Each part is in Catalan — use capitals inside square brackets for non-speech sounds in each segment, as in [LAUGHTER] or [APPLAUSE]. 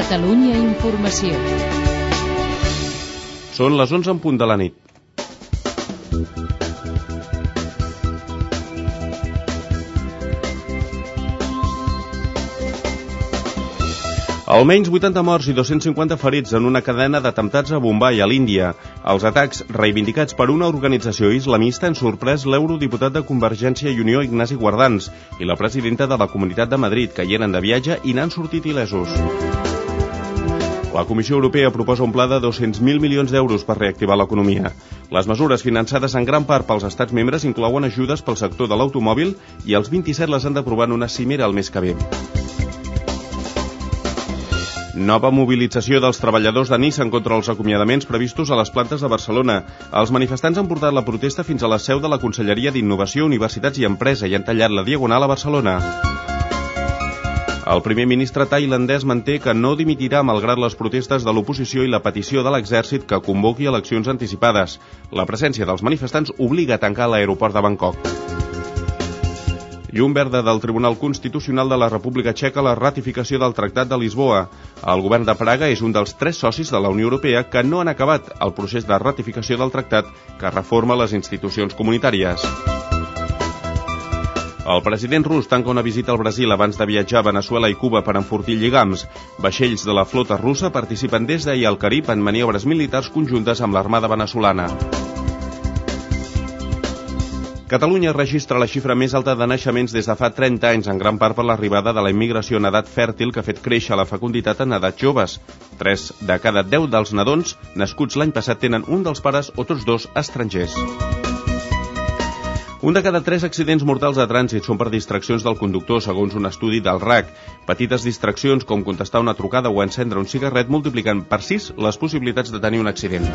Catalunya Informació. Són les 11 en punt de la nit. Almenys 80 morts i 250 ferits en una cadena d'atemptats a Bombay, a l'Índia. Els atacs, reivindicats per una organització islamista, han sorprès l'eurodiputat de Convergència i Unió, Ignasi Guardans, i la presidenta de la Comunitat de Madrid, que hi eren de viatge i n'han sortit il·lesos. La Comissió Europea proposa un pla de 200.000 milions d'euros per reactivar l'economia. Les mesures finançades en gran part pels estats membres inclouen ajudes pel sector de l'automòbil i els 27 les han d'aprovar en una cimera el mes que ve. Nova mobilització dels treballadors de Nissan contra els acomiadaments previstos a les plantes de Barcelona. Els manifestants han portat la protesta fins a la seu de la Conselleria d'Innovació, Universitats i Empresa i han tallat la Diagonal a Barcelona. El primer ministre tailandès manté que no dimitirà malgrat les protestes de l'oposició i la petició de l'exèrcit que convoqui eleccions anticipades. La presència dels manifestants obliga a tancar l'aeroport de Bangkok. Llum verda del Tribunal Constitucional de la República Txeca la ratificació del Tractat de Lisboa. El govern de Praga és un dels tres socis de la Unió Europea que no han acabat el procés de ratificació del tractat que reforma les institucions comunitàries. El president rus tanca una visita al Brasil abans de viatjar a Venezuela i Cuba per enfortir lligams. Vaixells de la flota russa participen des d'ahir al Carib en maniobres militars conjuntes amb l'armada venezolana. Catalunya registra la xifra més alta de naixements des de fa 30 anys, en gran part per l'arribada de la immigració en edat fèrtil que ha fet créixer la fecunditat en edat joves. 3 de cada 10 dels nadons nascuts l'any passat tenen un dels pares o tots dos estrangers. Un de cada tres accidents mortals de trànsit són per distraccions del conductor, segons un estudi del RAC. Petites distraccions com contestar una trucada o encendre un cigarret multipliquen per 6 les possibilitats de tenir un accident.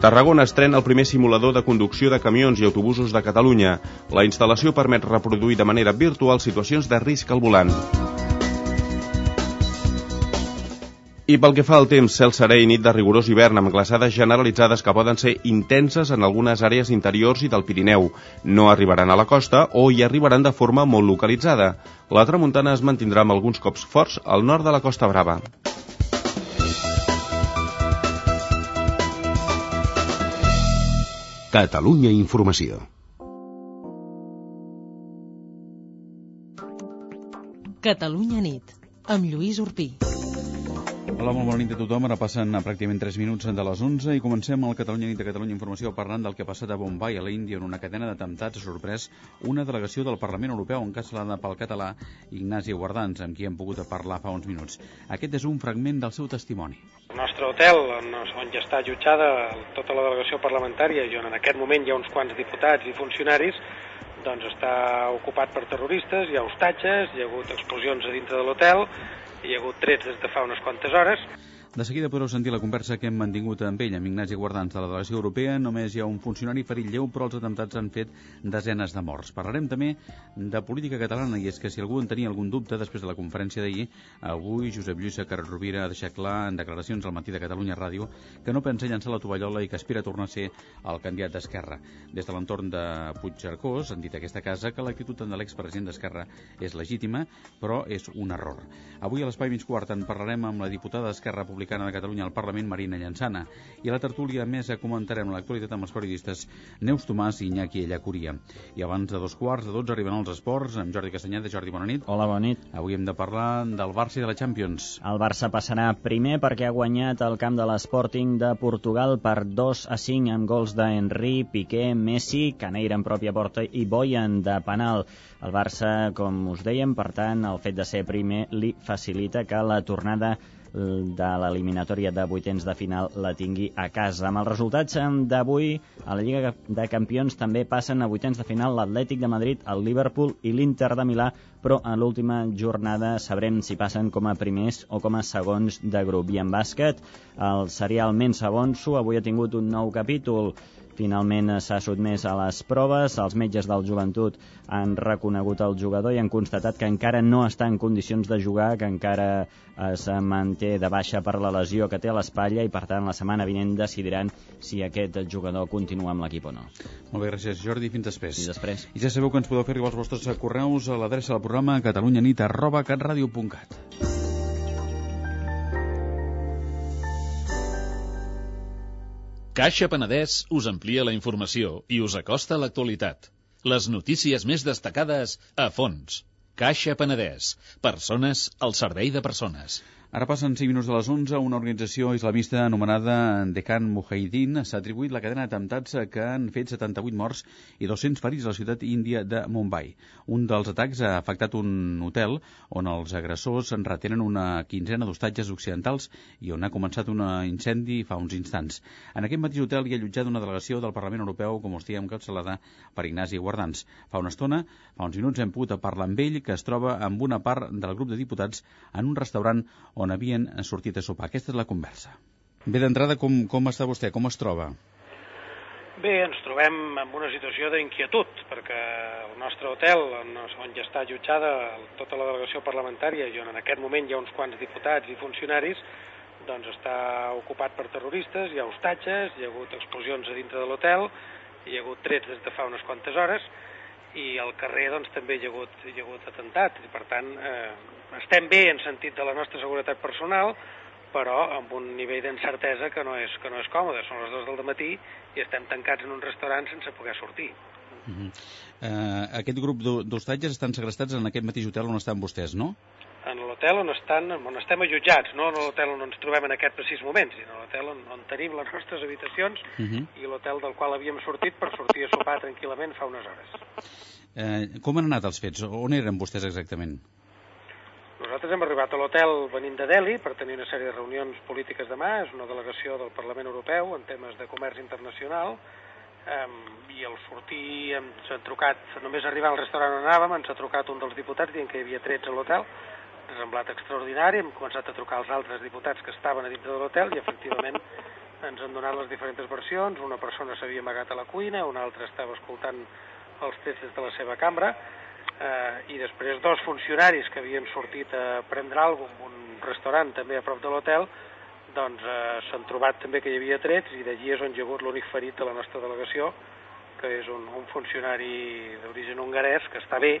Tarragona estrena el primer simulador de conducció de camions i autobusos de Catalunya. La instal·lació permet reproduir de manera virtual situacions de risc al volant. I pel que fa al temps, cel serè i nit de rigorós hivern amb glaçades generalitzades que poden ser intenses en algunes àrees interiors i del Pirineu. No arribaran a la costa o hi arribaran de forma molt localitzada. La tramuntana es mantindrà amb alguns cops forts al nord de la Costa Brava. Catalunya Informació. Catalunya nit, amb Lluís Urpí. Hola, molt bona nit a tothom. Ara passen pràcticament 3 minuts de les 11 i comencem el Catalunya Nit de Catalunya Informació parlant del que ha passat a Bombay, a l'Índia, en una cadena d'atemptats ha sorprès una delegació del Parlament Europeu encapçalada pel català Ignasi Guardans, amb qui hem pogut parlar fa uns minuts. Aquest és un fragment del seu testimoni. El nostre hotel, on, on ja està allotjada tota la delegació parlamentària i on en aquest moment hi ha uns quants diputats i funcionaris, doncs està ocupat per terroristes, hi ha hostatges, hi ha hagut explosions a dintre de l'hotel, hi ha hagut trets des de fa unes quantes hores. De seguida podreu sentir la conversa que hem mantingut amb ell, amb Ignasi Guardans de la delegació europea. Només hi ha un funcionari ferit lleu, però els atemptats han fet desenes de morts. Parlarem també de política catalana, i és que si algú en tenia algun dubte després de la conferència d'ahir, avui Josep Lluís Carles Rovira ha deixat clar en declaracions al matí de Catalunya Ràdio que no pensa llançar la tovallola i que aspira a tornar a ser el candidat d'Esquerra. Des de l'entorn de Puigcercós han dit a aquesta casa que l'actitud de l'expresident d'Esquerra és legítima, però és un error. Avui a l'Espai Mig Quart en parlarem amb la diputada d'Esquerra Republicana Republicana de Catalunya al Parlament, Marina Llançana. I a la tertúlia més comentarem l'actualitat amb els periodistes Neus Tomàs i Iñaki Ellacuria. I abans de dos quarts de dotze arriben els esports amb Jordi Castanyeda. Jordi, bona nit. Hola, bona nit. Avui hem de parlar del Barça i de la Champions. El Barça passarà primer perquè ha guanyat el camp de l'Sporting de Portugal per 2 a 5 amb gols d'Henry, Piqué, Messi, Caneira en pròpia porta i Boyan de penal. El Barça, com us dèiem, per tant, el fet de ser primer li facilita que la tornada de l'eliminatòria de vuitens de final la tingui a casa. Amb els resultats d'avui, a la Lliga de Campions també passen a vuitens de final l'Atlètic de Madrid, el Liverpool i l'Inter de Milà, però en l'última jornada sabrem si passen com a primers o com a segons de grup. I en bàsquet, el serial Mensa Bonso avui ha tingut un nou capítol finalment s'ha sotmès a les proves. Els metges del joventut han reconegut el jugador i han constatat que encara no està en condicions de jugar, que encara es manté de baixa per la lesió que té a l'espatlla i per tant la setmana vinent decidiran si aquest jugador continua amb l'equip o no. Molt bé, gràcies Jordi, fins després. Fins després. I ja sabeu que ens podeu fer arribar els vostres correus a l'adreça del programa catalunyanit arroba catradio.cat. Caixa Penedès us amplia la informació i us acosta a l'actualitat. Les notícies més destacades a fons. Caixa Penedès. Persones al servei de persones. Ara passen 5 minuts de les 11. Una organització islamista anomenada Dekan Mujahideen s'ha atribuït la cadena d'atemptats que han fet 78 morts i 200 ferits a la ciutat índia de Mumbai. Un dels atacs ha afectat un hotel on els agressors retenen una quinzena d'hostatges occidentals i on ha començat un incendi fa uns instants. En aquest mateix hotel hi ha allotjat una delegació del Parlament Europeu, com us dèiem, encapçalada per Ignasi Guardans. Fa una estona, fa uns minuts, hem pogut parlar amb ell, que es troba amb una part del grup de diputats en un restaurant on havien sortit a sopar. Aquesta és la conversa. Bé, d'entrada, com, com està vostè? Com es troba? Bé, ens trobem en una situació d'inquietud, perquè el nostre hotel, on, on ja està allotjada tota la delegació parlamentària i on en aquest moment hi ha uns quants diputats i funcionaris, doncs està ocupat per terroristes, hi ha hostatges, hi ha hagut explosions a dintre de l'hotel, hi ha hagut trets des de fa unes quantes hores, i al carrer doncs, també hi ha hagut, hi ha hagut atemptats, i per tant eh, estem bé en sentit de la nostra seguretat personal, però amb un nivell d'incertesa que, no és, que no és còmode. Són les dues del matí i estem tancats en un restaurant sense poder sortir. Uh -huh. uh, aquest grup d'hostatges estan segrestats en aquest mateix hotel on estan vostès, no? En l'hotel on, estan, on estem allotjats, no en l'hotel on ens trobem en aquest precís moment, sinó en l'hotel on, on tenim les nostres habitacions uh -huh. i l'hotel del qual havíem sortit per sortir a sopar tranquil·lament fa unes hores. Uh, com han anat els fets? On eren vostès exactament? Nosaltres hem arribat a l'hotel venint de Delhi per tenir una sèrie de reunions polítiques demà, és una delegació del Parlament Europeu en temes de comerç internacional, um, i al sortir ens ha trucat, només arribar al restaurant on anàvem, ens ha trucat un dels diputats dient que hi havia trets a l'hotel, ha semblat extraordinari, hem començat a trucar als altres diputats que estaven a dintre de l'hotel i efectivament ens han donat les diferents versions, una persona s'havia amagat a la cuina, una altra estava escoltant els trets des de la seva cambra, eh, i després dos funcionaris que havien sortit a prendre alguna cosa en un restaurant també a prop de l'hotel doncs eh, s'han trobat també que hi havia trets i d'allí és on hi ha hagut l'únic ferit de la nostra delegació que és un, un funcionari d'origen hongarès que està bé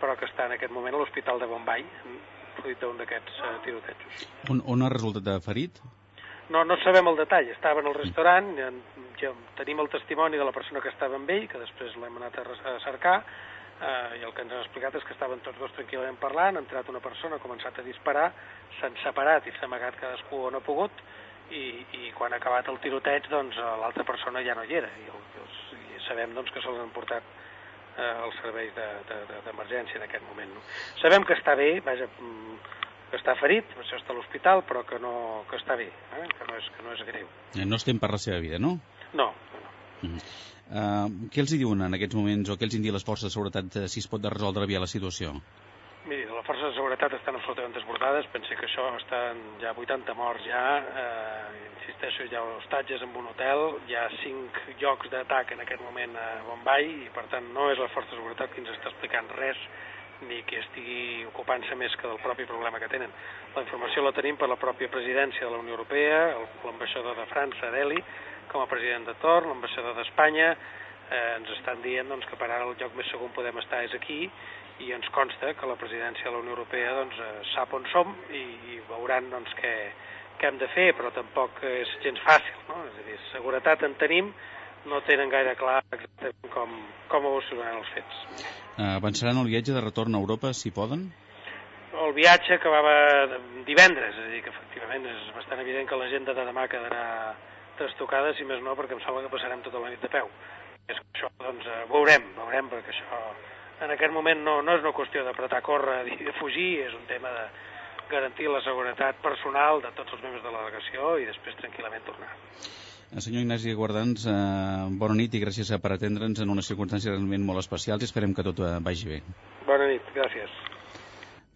però que està en aquest moment a l'Hospital de Bombay fruit d'un d'aquests uh, tirotejos. On, on ha resultat ferit? No, no sabem el detall. Estava en el restaurant, ja, ja tenim el testimoni de la persona que estava amb ell, que després l'hem anat a, a cercar, eh, i el que ens han explicat és que estaven tots dos tranquil·lament parlant, ha entrat una persona, ha començat a disparar, s'han separat i s'ha amagat cadascú on ha pogut, i, i quan ha acabat el tiroteig, doncs l'altra persona ja no hi era, i, els, i sabem doncs, que se l'han portat eh, als serveis d'emergència de, de, en aquest moment. No? Sabem que està bé, vaja, mm, que està ferit, per això està a l'hospital, però que, no, que està bé, eh? que, no és, que no és greu. No estem per la seva vida, no? No, no. Uh -huh. Uh, què els hi diuen en aquests moments o què els hi les forces de seguretat uh, si es pot resoldre bé la situació? Forces de seguretat estan absolutament desbordades, pensi que això estan ja 80 morts ja, eh, insisteixo, hi ha hostatges en un hotel, hi ha 5 llocs d'atac en aquest moment a Bombay i per tant no és la força de seguretat qui ens està explicant res ni que estigui ocupant-se més que del propi problema que tenen. La informació la tenim per la pròpia presidència de la Unió Europea, l'ambaixador de França, Delhi, com a president de torn, l'ambaixador d'Espanya, eh, ens estan dient doncs, que per ara el lloc més segur podem estar és aquí i ens consta que la presidència de la Unió Europea doncs, eh, sap on som i, i veuran doncs, què, què hem de fer, però tampoc és gens fàcil. No? És a dir, seguretat en tenim, no tenen gaire clar exactament com, com evolucionaran els fets. Uh, avançaran el viatge de retorn a Europa, si poden? El viatge acabava divendres, és a dir, que efectivament és bastant evident que l'agenda de demà quedarà trastocades, si més no, perquè em sembla que passarem tota la nit de peu. És que això, doncs, eh, veurem, veurem, perquè això en aquest moment no, no és una qüestió d'apretar córrer i de fugir, és un tema de garantir la seguretat personal de tots els membres de la delegació i després tranquil·lament tornar. El senyor Ignasi Guardans, eh, bona nit i gràcies per atendre'ns en unes circumstàncies realment molt especials i esperem que tot eh, vagi bé. Bona nit, gràcies.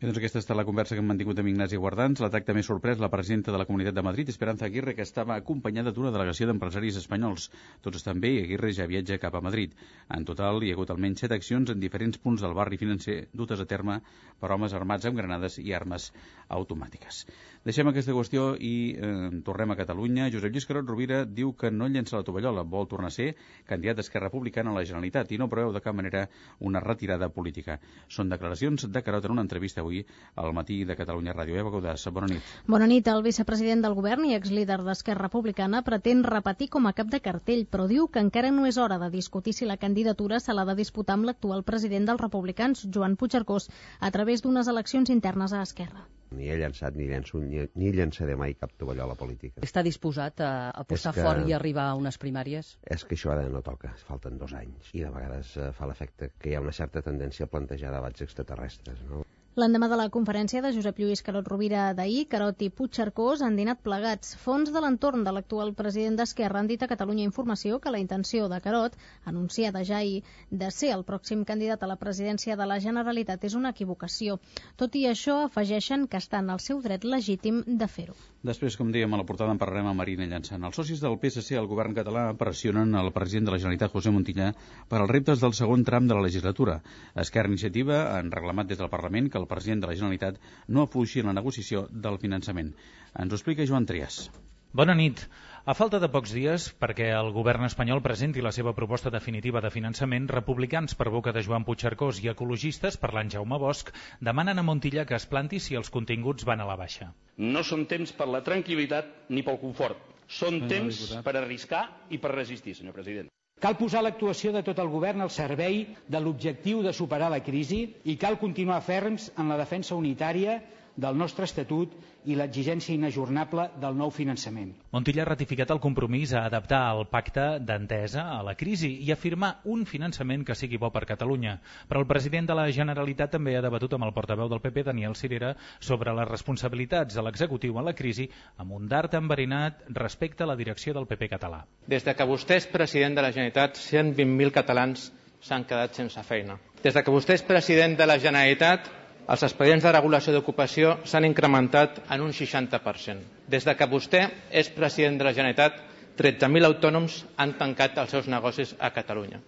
Bé, doncs aquesta estat la conversa que hem mantingut amb Ignasi Guardans. L'atac també sorprès la presidenta de la Comunitat de Madrid, Esperanza Aguirre, que estava acompanyada d'una delegació d'empresaris espanyols. Tots estan bé i Aguirre ja viatja cap a Madrid. En total hi ha hagut almenys set accions en diferents punts del barri financer dutes a terme per homes armats amb granades i armes automàtiques. Deixem aquesta qüestió i eh, tornem a Catalunya. Josep Lluís Carot Rovira diu que no llença la tovallola, vol tornar a ser candidat d'Esquerra Republicana a la Generalitat i no preveu de cap manera una retirada política. Són declaracions de Carot en una entrevista avui al matí de Catalunya Ràdio. Eva Gaudàs, bona nit. Bona nit. El vicepresident del govern i exlíder d'Esquerra Republicana pretén repetir com a cap de cartell, però diu que encara no és hora de discutir si la candidatura se l'ha de disputar amb l'actual president dels republicans, Joan Puigcercós, a través d'unes eleccions internes a Esquerra. Ni he llançat ni llenço, ni, ni llançaré mai cap tovallola política. Està disposat a apostar que... fort i arribar a unes primàries? És que això ara no toca, falten dos anys, i de vegades eh, fa l'efecte que hi ha una certa tendència a plantejar debats extraterrestres, no? L'endemà de la conferència de Josep Lluís Carot Rovira d'ahir, Carot i Puigcercós han dinat plegats. Fons de l'entorn de l'actual president d'Esquerra han dit a Catalunya Informació que la intenció de Carot, anunciada ja ahir, de ser el pròxim candidat a la presidència de la Generalitat és una equivocació. Tot i això, afegeixen que està en el seu dret legítim de fer-ho. Després, com dèiem, a la portada en parlarem amb Marina Llançant. Els socis del PSC al govern català pressionen el president de la Generalitat, José Montilla, per als reptes del segon tram de la legislatura. Esquerra Iniciativa han reclamat des del Parlament que el president de la Generalitat no afuixi en la negociació del finançament. Ens ho explica Joan Trias. Bona nit. A falta de pocs dies perquè el govern espanyol presenti la seva proposta definitiva de finançament, republicans per boca de Joan Puigcercós i ecologistes, parlant Jaume Bosch, demanen a Montilla que es planti si els continguts van a la baixa. No són temps per la tranquil·litat ni pel confort. Són temps per arriscar i per resistir, senyor president. Cal posar l'actuació de tot el govern al servei de l'objectiu de superar la crisi i cal continuar ferms en la defensa unitària del nostre Estatut i l'exigència inajornable del nou finançament. Montilla ha ratificat el compromís a adaptar el pacte d'entesa a la crisi i afirmar un finançament que sigui bo per Catalunya. Però el president de la Generalitat també ha debatut amb el portaveu del PP, Daniel Cirera, sobre les responsabilitats de l'executiu en la crisi amb un dart enverinat respecte a la direcció del PP català. Des de que vostè és president de la Generalitat, 120.000 catalans s'han quedat sense feina. Des de que vostè és president de la Generalitat, els expedients de regulació d'ocupació s'han incrementat en un 60%. Des de que vostè és president de la Generalitat, 13.000 autònoms han tancat els seus negocis a Catalunya.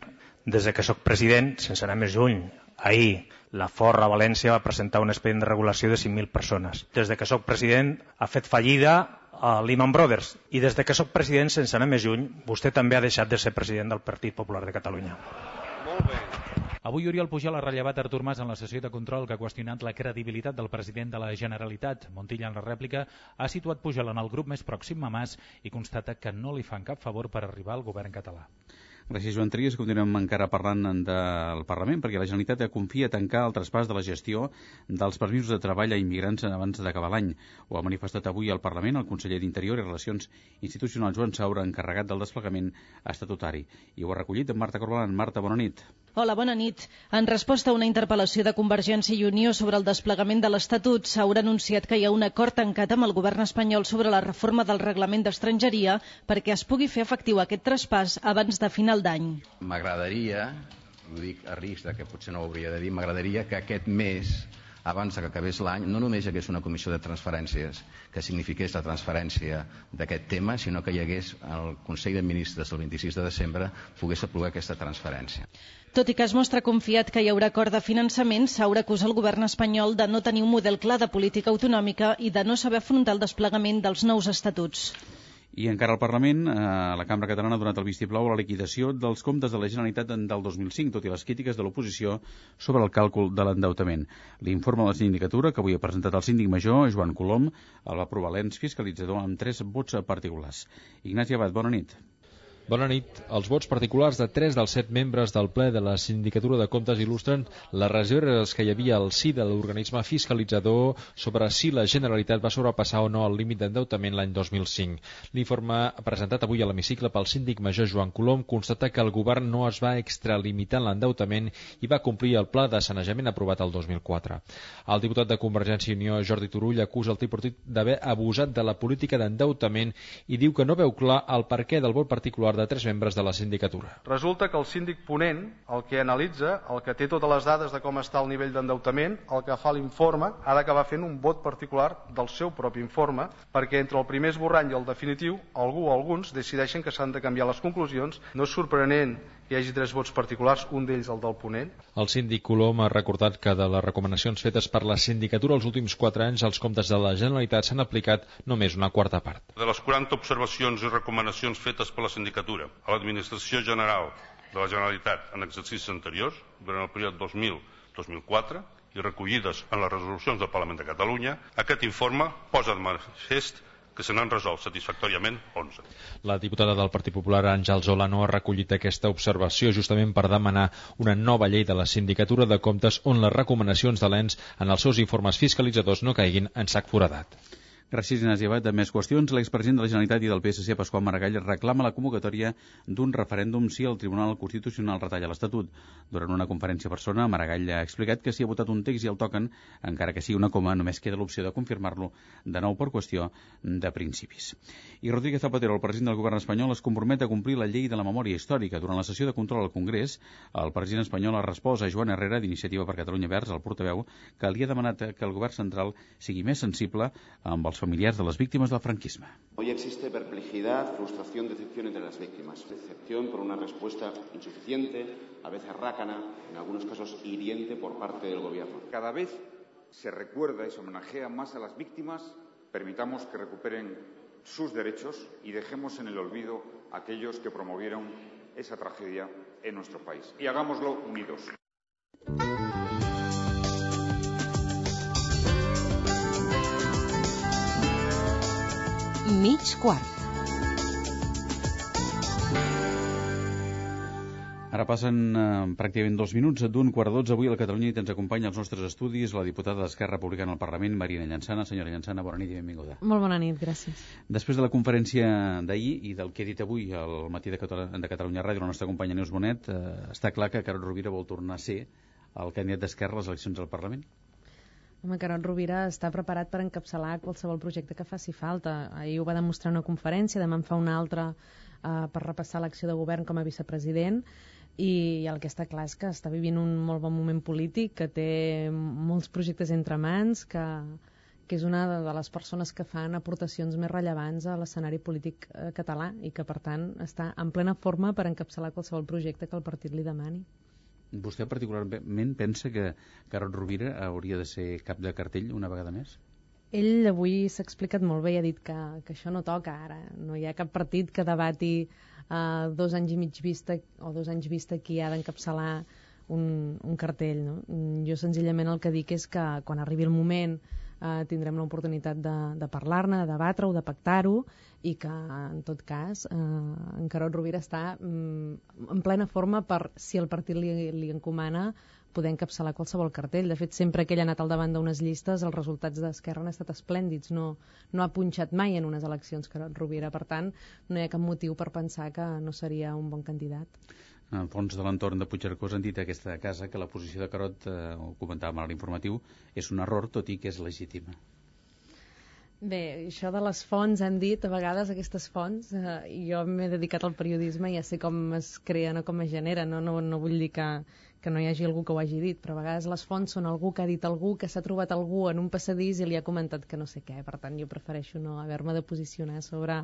Des de que sóc president, sense anar més lluny, ahir la Forra València va presentar un expedient de regulació de 5.000 persones. Des de que sóc president ha fet fallida a Lehman Brothers i des de que sóc president, sense anar més lluny, vostè també ha deixat de ser president del Partit Popular de Catalunya. Molt bé. Avui Oriol Pujol ha rellevat Artur Mas en la sessió de control que ha qüestionat la credibilitat del president de la Generalitat. Montilla, en la rèplica, ha situat Pujol en el grup més pròxim a Mas i constata que no li fan cap favor per arribar al govern català. Gràcies, Joan Trias. Continuem encara parlant del Parlament, perquè la Generalitat confia tancar el traspàs de la gestió dels permisos de treball a immigrants abans d'acabar l'any. Ho ha manifestat avui al Parlament el conseller d'Interior i Relacions Institucionals Joan Saura, encarregat del desplegament estatutari. I ho ha recollit en Marta Corbalan. Marta, bona nit. Hola, bona nit. En resposta a una interpel·lació de Convergència i Unió sobre el desplegament de l'Estatut, s'haurà anunciat que hi ha un acord tancat amb el govern espanyol sobre la reforma del reglament d'estrangeria perquè es pugui fer efectiu aquest traspàs abans de final d'any. M'agradaria, ho dic a risc que potser no ho hauria de dir, m'agradaria que aquest mes abans que acabés l'any, no només hi hagués una comissió de transferències que signifiqués la transferència d'aquest tema, sinó que hi hagués el Consell de Ministres del 26 de desembre pogués aprovar aquesta transferència. Tot i que es mostra confiat que hi haurà acord de finançament, s'haurà acusat el govern espanyol de no tenir un model clar de política autonòmica i de no saber afrontar el desplegament dels nous estatuts. I encara al Parlament, eh, la Cambra Catalana ha donat el vistiplau a la liquidació dels comptes de la Generalitat del 2005, tot i les crítiques de l'oposició sobre el càlcul de l'endeutament. L'informe de la sindicatura, que avui ha presentat el síndic major, Joan Colom, el va aprovar l'ens fiscalitzador amb tres vots particulars. Ignasi Abad, bona nit. Bona nit. Els vots particulars de 3 dels 7 membres del ple de la Sindicatura de Comptes il·lustren les reserves que hi havia al si de l'organisme fiscalitzador sobre si la Generalitat va sobrepassar o no el límit d'endeutament l'any 2005. L'informe presentat avui a l'hemicicle pel síndic major Joan Colom constata que el govern no es va extralimitar en l'endeutament i va complir el pla de sanejament aprovat el 2004. El diputat de Convergència i Unió, Jordi Turull, acusa el tripartit d'haver abusat de la política d'endeutament i diu que no veu clar el perquè del vot particular part de tres membres de la sindicatura. Resulta que el síndic ponent, el que analitza, el que té totes les dades de com està el nivell d'endeutament, el que fa l'informe, ha d'acabar fent un vot particular del seu propi informe, perquè entre el primer esborrany i el definitiu, algú o alguns decideixen que s'han de canviar les conclusions. No és sorprenent hi hagi tres vots particulars, un d'ells el del ponent. El síndic Colom ha recordat que de les recomanacions fetes per la sindicatura els últims quatre anys els comptes de la Generalitat s'han aplicat només una quarta part. De les 40 observacions i recomanacions fetes per la sindicatura a l'Administració General de la Generalitat en exercicis anteriors, durant el període 2000-2004, i recollides en les resolucions del Parlament de Catalunya, aquest informe posa de manifest que se n'han resolt satisfactòriament 11. La diputada del Partit Popular, Àngel Zola, no ha recollit aquesta observació justament per demanar una nova llei de la Sindicatura de Comptes on les recomanacions de l'ENS en els seus informes fiscalitzadors no caiguin en sac foradat. Gràcies, Ignasi Abad. De més qüestions, l'expresident de la Generalitat i del PSC, Pasqual Maragall, reclama la convocatòria d'un referèndum si el Tribunal Constitucional retalla l'Estatut. Durant una conferència persona, Maragall ha explicat que si ha votat un text i el toquen, encara que sigui una coma, només queda l'opció de confirmar-lo de nou per qüestió de principis. I Rodríguez Zapatero, el president del govern espanyol, es compromet a complir la llei de la memòria històrica. Durant la sessió de control al Congrés, el president espanyol ha respost a Joan Herrera, d'Iniciativa per Catalunya Verds, el portaveu, que li ha demanat que el govern central sigui més sensible amb els familiars de les víctimes del franquisme. Hoy existe perplejidad, frustración, decepción entre las víctimas. Decepción por una respuesta insuficiente, a veces rácana, en algunos casos hiriente por parte del Gobierno. Cada vez se recuerda y se homenajea más a las víctimas, permitamos que recuperen sus derechos y dejemos en el olvido a aquellos que promovieron esa tragedia en nuestro país. Y hagámoslo unidos. Mig quart. Ara passen eh, pràcticament dos minuts d'un quart dotze. Avui a la Catalunya i ens acompanya als nostres estudis la diputada d'Esquerra Republicana al Parlament, Marina Llançana. Senyora Llançana, bona nit i benvinguda. Molt bona nit, gràcies. Després de la conferència d'ahir i del que he dit avui al matí de, Catalunya, de Catalunya Ràdio, la nostra companya Neus Bonet, eh, està clar que Carod Rovira vol tornar a ser el candidat d'Esquerra a les eleccions al Parlament? Home, Carot Rovira està preparat per encapçalar qualsevol projecte que faci falta. Ahir ho va demostrar en una conferència, demà en fa una altra eh, per repassar l'acció de govern com a vicepresident i el que està clar és que està vivint un molt bon moment polític, que té molts projectes entre mans, que, que és una de les persones que fan aportacions més rellevants a l'escenari polític eh, català i que, per tant, està en plena forma per encapçalar qualsevol projecte que el partit li demani. Vostè particularment pensa que Carot Rovira hauria de ser cap de cartell una vegada més? Ell avui s'ha explicat molt bé i ha dit que, que això no toca ara. No hi ha cap partit que debati uh, dos anys i mig vista o dos anys vista qui ha d'encapçalar un, un cartell. No? Jo senzillament el que dic és que quan arribi el moment eh, tindrem l'oportunitat de, de parlar-ne, de debatre-ho, de pactar-ho i que, en tot cas, eh, en Carot Rovira està mm, en plena forma per, si el partit li, li encomana, poder encapçalar qualsevol cartell. De fet, sempre que ell ha anat al davant d'unes llistes, els resultats d'Esquerra han estat esplèndids. No, no ha punxat mai en unes eleccions Carot Rovira. Per tant, no hi ha cap motiu per pensar que no seria un bon candidat fons de l'entorn de Puigcercós han dit aquesta casa que la posició de Carot, eh, ho comentàvem a l'informatiu, és un error, tot i que és legítima. Bé, això de les fonts han dit, a vegades aquestes fonts, eh, jo m'he dedicat al periodisme i ja sé com es creen o com es generen, no, no, no vull dir que, que no hi hagi algú que ho hagi dit, però a vegades les fonts són algú que ha dit algú, que s'ha trobat algú en un passadís i li ha comentat que no sé què. Per tant, jo prefereixo no haver-me de posicionar sobre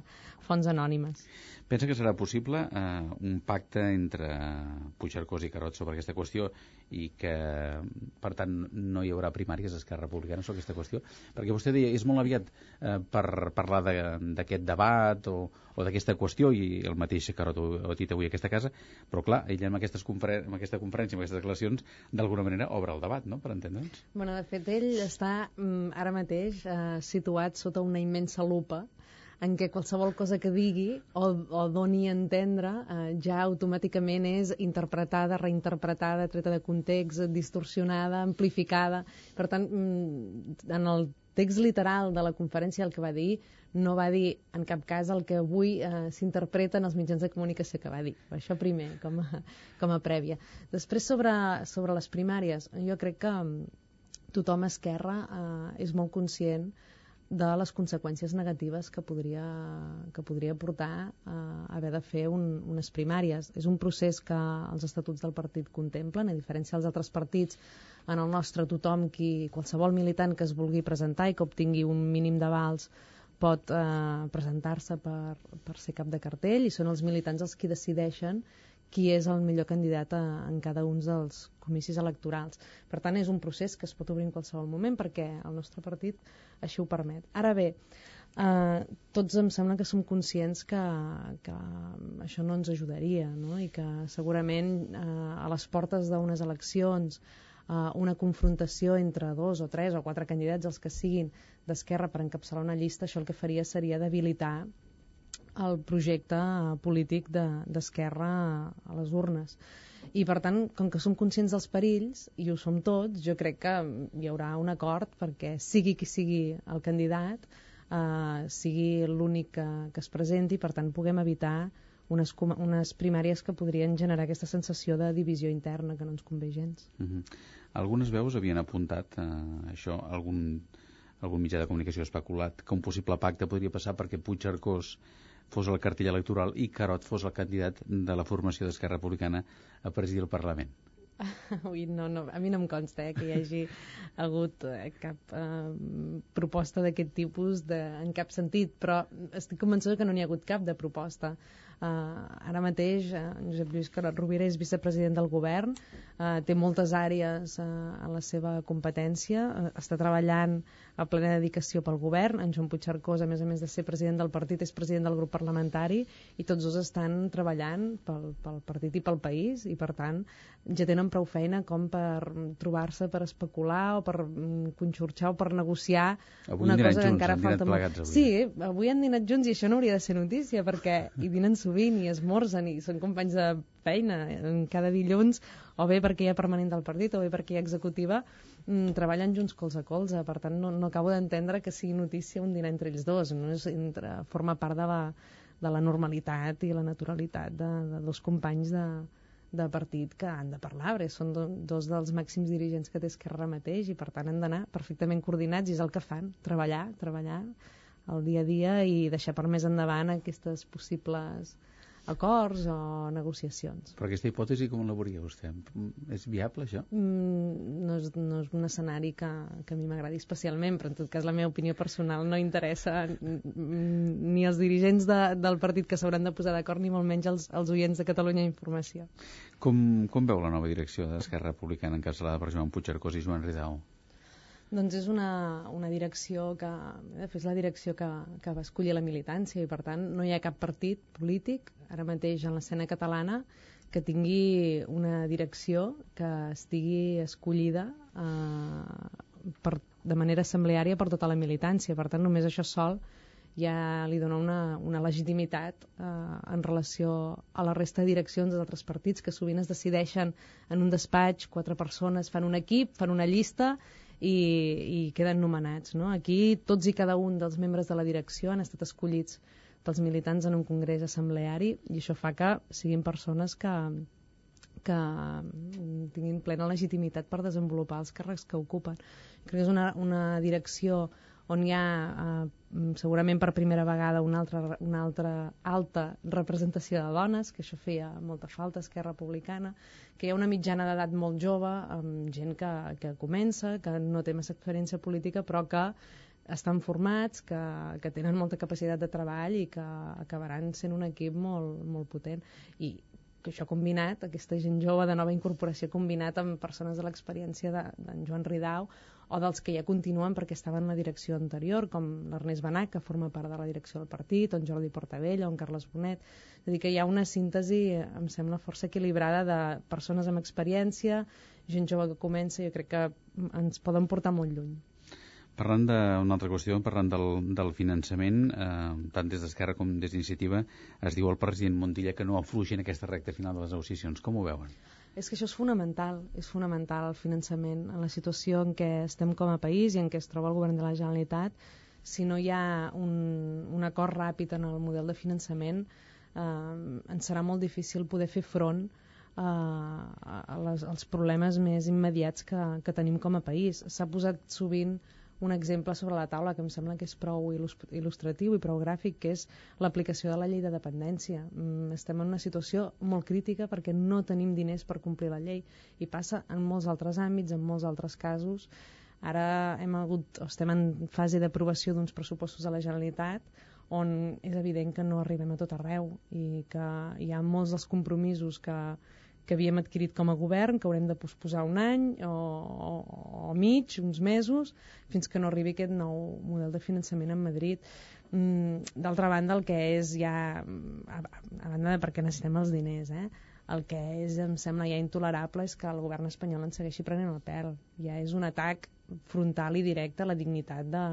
fonts anònimes. Pensa que serà possible eh, un pacte entre Puigcercós i Carot sobre aquesta qüestió i que, per tant, no hi haurà primàries d'Esquerra Republicana sobre aquesta qüestió? Perquè vostè deia, és molt aviat eh, per parlar d'aquest de, debat o, o d'aquesta qüestió, i el mateix Carot ho, ho ha dit avui a aquesta casa, però clar, ell amb, aquestes conferen amb aquesta conferència, amb aquestes declaracions, d'alguna manera obre el debat, no?, per entendre'ns. Bueno, de fet, ell està mm, ara mateix eh, situat sota una immensa lupa en què qualsevol cosa que digui o, o doni a entendre eh, ja automàticament és interpretada, reinterpretada, treta de context, distorsionada, amplificada. Per tant, mm, en el text literal de la conferència el que va dir no va dir en cap cas el que avui eh, s'interpreta en els mitjans de comunicació que va dir. Això primer, com a, com a prèvia. Després, sobre, sobre les primàries, jo crec que mm, tothom a Esquerra eh, és molt conscient de les conseqüències negatives que podria, que podria portar a haver de fer un, unes primàries. És un procés que els estatuts del partit contemplen, a diferència dels altres partits, en el nostre tothom, qui, qualsevol militant que es vulgui presentar i que obtingui un mínim d'avals pot eh, presentar-se per, per ser cap de cartell i són els militants els qui decideixen qui és el millor candidat a, en cada un dels comicis electorals. Per tant, és un procés que es pot obrir en qualsevol moment perquè el nostre partit així ho permet. Ara bé, eh, tots em sembla que som conscients que, que això no ens ajudaria no? i que segurament eh, a les portes d'unes eleccions uh, una confrontació entre dos o tres o quatre candidats, els que siguin d'Esquerra per encapçalar una llista, això el que faria seria debilitar el projecte polític d'Esquerra de, a les urnes. I, per tant, com que som conscients dels perills, i ho som tots, jo crec que hi haurà un acord perquè sigui qui sigui el candidat, eh, sigui l'únic que, que es presenti, per tant, puguem evitar unes, unes primàries que podrien generar aquesta sensació de divisió interna que no ens convé gens. Uh -huh. Algunes veus havien apuntat eh, això, algun, algun mitjà de comunicació especulat que un possible pacte podria passar perquè Puigcercós fos el cartell electoral i Carot fos el candidat de la formació d'Esquerra Republicana a presidir el Parlament. [LAUGHS] Ui, no, no, a mi no em consta eh, que hi hagi [LAUGHS] hagut eh, cap eh, proposta d'aquest tipus de, en cap sentit, però estic convençuda que no n'hi ha hagut cap de proposta. Uh, ara mateix uh, Josep Lluís Carot Rovira és vicepresident del govern, uh, té moltes àrees uh, a la seva competència, uh, està treballant a plena dedicació pel govern, en Joan Puigcercós, a més a més de ser president del partit, és president del grup parlamentari, i tots dos estan treballant pel, pel partit i pel país, i per tant ja tenen prou feina com per trobar-se per especular o per mm, conxorxar o per negociar avui una cosa junts, que encara falta. Avui. Sí, avui han dinat junts i això no hauria de ser notícia perquè hi dinen sovint i esmorzen i són companys de feina cada dilluns o bé perquè hi ha permanent del partit o bé perquè hi ha executiva mm, treballen junts colze a colze. Per tant no, no acabo d'entendre que sigui notícia un dinar entre ells dos no és entre, forma part de la, de la normalitat i la naturalitat de, de dos companys de, de partit que han de parlar, perquè són do, dos dels màxims dirigents que té Esquerra mateix i per tant han d'anar perfectament coordinats i és el que fan, treballar, treballar el dia a dia i deixar per més endavant aquestes possibles acords o negociacions. Però aquesta hipòtesi com la veuria vostè? És viable, això? Mm, no, és, no és un escenari que, que a mi m'agradi especialment, però en tot cas la meva opinió personal no interessa ni els dirigents de, del partit que s'hauran de posar d'acord, ni molt menys els, els oients de Catalunya Informació. Com, com veu la nova direcció d'Esquerra Republicana encapçalada per Joan Puigcercós i Joan Ridao? Doncs és una, una direcció que, fet, és la direcció que, que va escollir la militància i, per tant, no hi ha cap partit polític, ara mateix en l'escena catalana, que tingui una direcció que estigui escollida eh, per, de manera assembleària per tota la militància. Per tant, només això sol ja li dona una, una legitimitat eh, en relació a la resta de direccions dels altres partits que sovint es decideixen en un despatx, quatre persones fan un equip, fan una llista i, i queden nomenats. No? Aquí tots i cada un dels membres de la direcció han estat escollits pels militants en un congrés assembleari i això fa que siguin persones que, que tinguin plena legitimitat per desenvolupar els càrrecs que ocupen. Crec que és una, una direcció on hi ha eh, segurament per primera vegada una altra, una altra alta representació de dones, que això feia molta falta, Esquerra Republicana, que hi ha una mitjana d'edat molt jove, amb gent que, que comença, que no té massa experiència política, però que estan formats, que, que tenen molta capacitat de treball i que acabaran sent un equip molt, molt potent. I que això combinat, aquesta gent jove de nova incorporació combinat amb persones de l'experiència d'en de, Joan Ridau o dels que ja continuen perquè estaven en la direcció anterior, com l'Ernest Benac, que forma part de la direcció del partit, o en Jordi Portavella, o en Carles Bonet. És a dir, que hi ha una síntesi, em sembla, força equilibrada de persones amb experiència, gent jove que comença, jo crec que ens poden portar molt lluny. Parlant d'una altra qüestió, parlant del, del finançament, eh, tant des d'Esquerra com des d'Iniciativa, es diu al president Montilla que no afluixi en aquesta recta final de les negociacions. Com ho veuen? És que això és fonamental, és fonamental el finançament en la situació en què estem com a país i en què es troba el govern de la Generalitat. Si no hi ha un, un acord ràpid en el model de finançament, eh, ens serà molt difícil poder fer front eh, a les, als problemes més immediats que, que tenim com a país. S'ha posat sovint un exemple sobre la taula que em sembla que és prou il·lustratiu i prou gràfic, que és l'aplicació de la llei de dependència. Mm, estem en una situació molt crítica perquè no tenim diners per complir la llei i passa en molts altres àmbits, en molts altres casos. Ara hem hagut, estem en fase d'aprovació d'uns pressupostos de la Generalitat on és evident que no arribem a tot arreu i que hi ha molts dels compromisos que, que havíem adquirit com a govern, que haurem de posposar un any o, o, o mig, uns mesos, fins que no arribi aquest nou model de finançament en Madrid. Mm, D'altra banda, el que és ja, a, a banda de perquè necessitem els diners, eh? el que és, em sembla ja intolerable és que el govern espanyol en segueixi prenent el pèl. Ja és un atac frontal i directe a la dignitat de,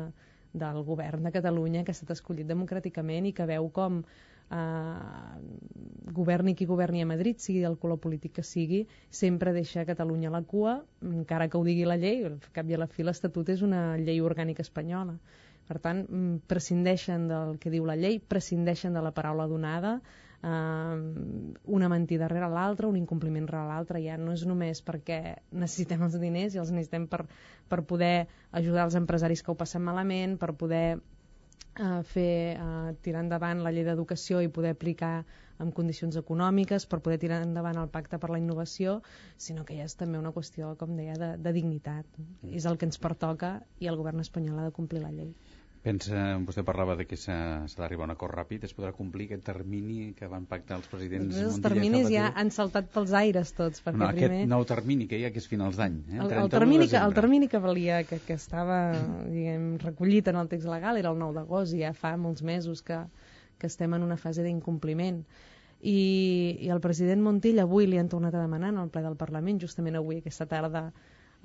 del govern de Catalunya que ha estat escollit democràticament i que veu com eh, governi qui governi a Madrid, sigui del color polític que sigui, sempre deixa Catalunya a la cua, encara que ho digui la llei, al cap i a la fi l'Estatut és una llei orgànica espanyola. Per tant, mm, prescindeixen del que diu la llei, prescindeixen de la paraula donada, eh, una mentida rere l'altra, un incompliment rere l'altre, ja no és només perquè necessitem els diners i els necessitem per, per poder ajudar els empresaris que ho passen malament, per poder eh, fer, eh, tirar endavant la llei d'educació i poder aplicar en condicions econòmiques per poder tirar endavant el pacte per la innovació, sinó que ja és també una qüestió, com deia, de, de dignitat. Mm. És el que ens pertoca i el govern espanyol ha de complir la llei. Pensa, vostè parlava de que s'ha d'arribar a un acord ràpid, es podrà complir aquest termini que van pactar els presidents doncs Els terminis ja han saltat pels aires tots, perquè no, primer... Aquest nou termini que hi ha, que és finals d'any. Eh? El, el, termini que, el termini que valia, que, que estava diguem, recollit en el text legal era el 9 d'agost i ja fa molts mesos que, que estem en una fase d'incompliment. I, I el president Montilla avui li han tornat a demanar en el ple del Parlament, justament avui, aquesta tarda,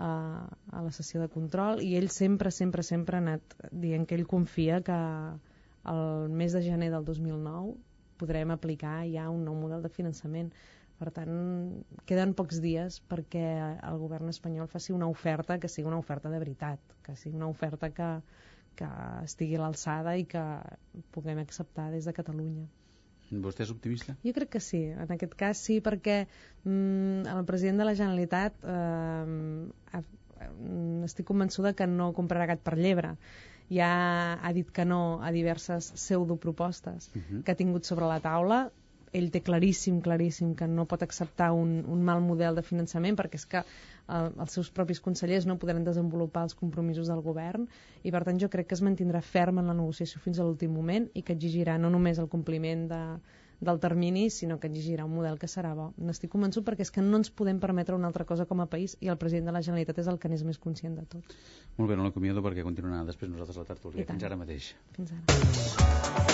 a, a la sessió de control i ell sempre, sempre, sempre ha anat dient que ell confia que el mes de gener del 2009 podrem aplicar ja un nou model de finançament. Per tant, queden pocs dies perquè el govern espanyol faci una oferta que sigui una oferta de veritat, que sigui una oferta que, que estigui a l'alçada i que puguem acceptar des de Catalunya. Vostè és optimista? Jo crec que sí. En aquest cas sí, perquè mm, el president de la Generalitat eh, mm, estic convençuda que no comprarà gat per llebre. Ja ha dit que no a diverses pseudopropostes uh mhm. -huh. que ha tingut sobre la taula ell té claríssim, claríssim que no pot acceptar un, un mal model de finançament perquè és que eh, els seus propis consellers no podran desenvolupar els compromisos del govern i per tant jo crec que es mantindrà ferm en la negociació fins a l'últim moment i que exigirà no només el compliment de, del termini, sinó que exigirà un model que serà bo. N'estic convençut perquè és que no ens podem permetre una altra cosa com a país i el president de la Generalitat és el que n'és més conscient de tot. Molt bé, no l'acomiado perquè continuarà després nosaltres la tertúlia. Fins ara mateix. Fins ara.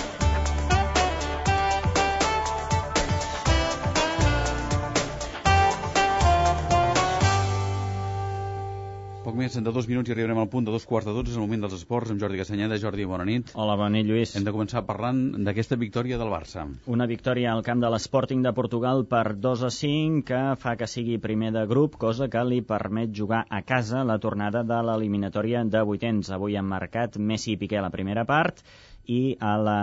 Poc més de dos minuts i arribarem al punt de dos quarts de dotze, és el moment dels esports, amb Jordi Castanyeda. Jordi, bona nit. Hola, bona nit, Lluís. Hem de començar parlant d'aquesta victòria del Barça. Una victòria al camp de l'Sporting de Portugal per 2 a 5, que fa que sigui primer de grup, cosa que li permet jugar a casa la tornada de l'eliminatòria de vuitens. Avui han marcat Messi i Piqué a la primera part, i a la...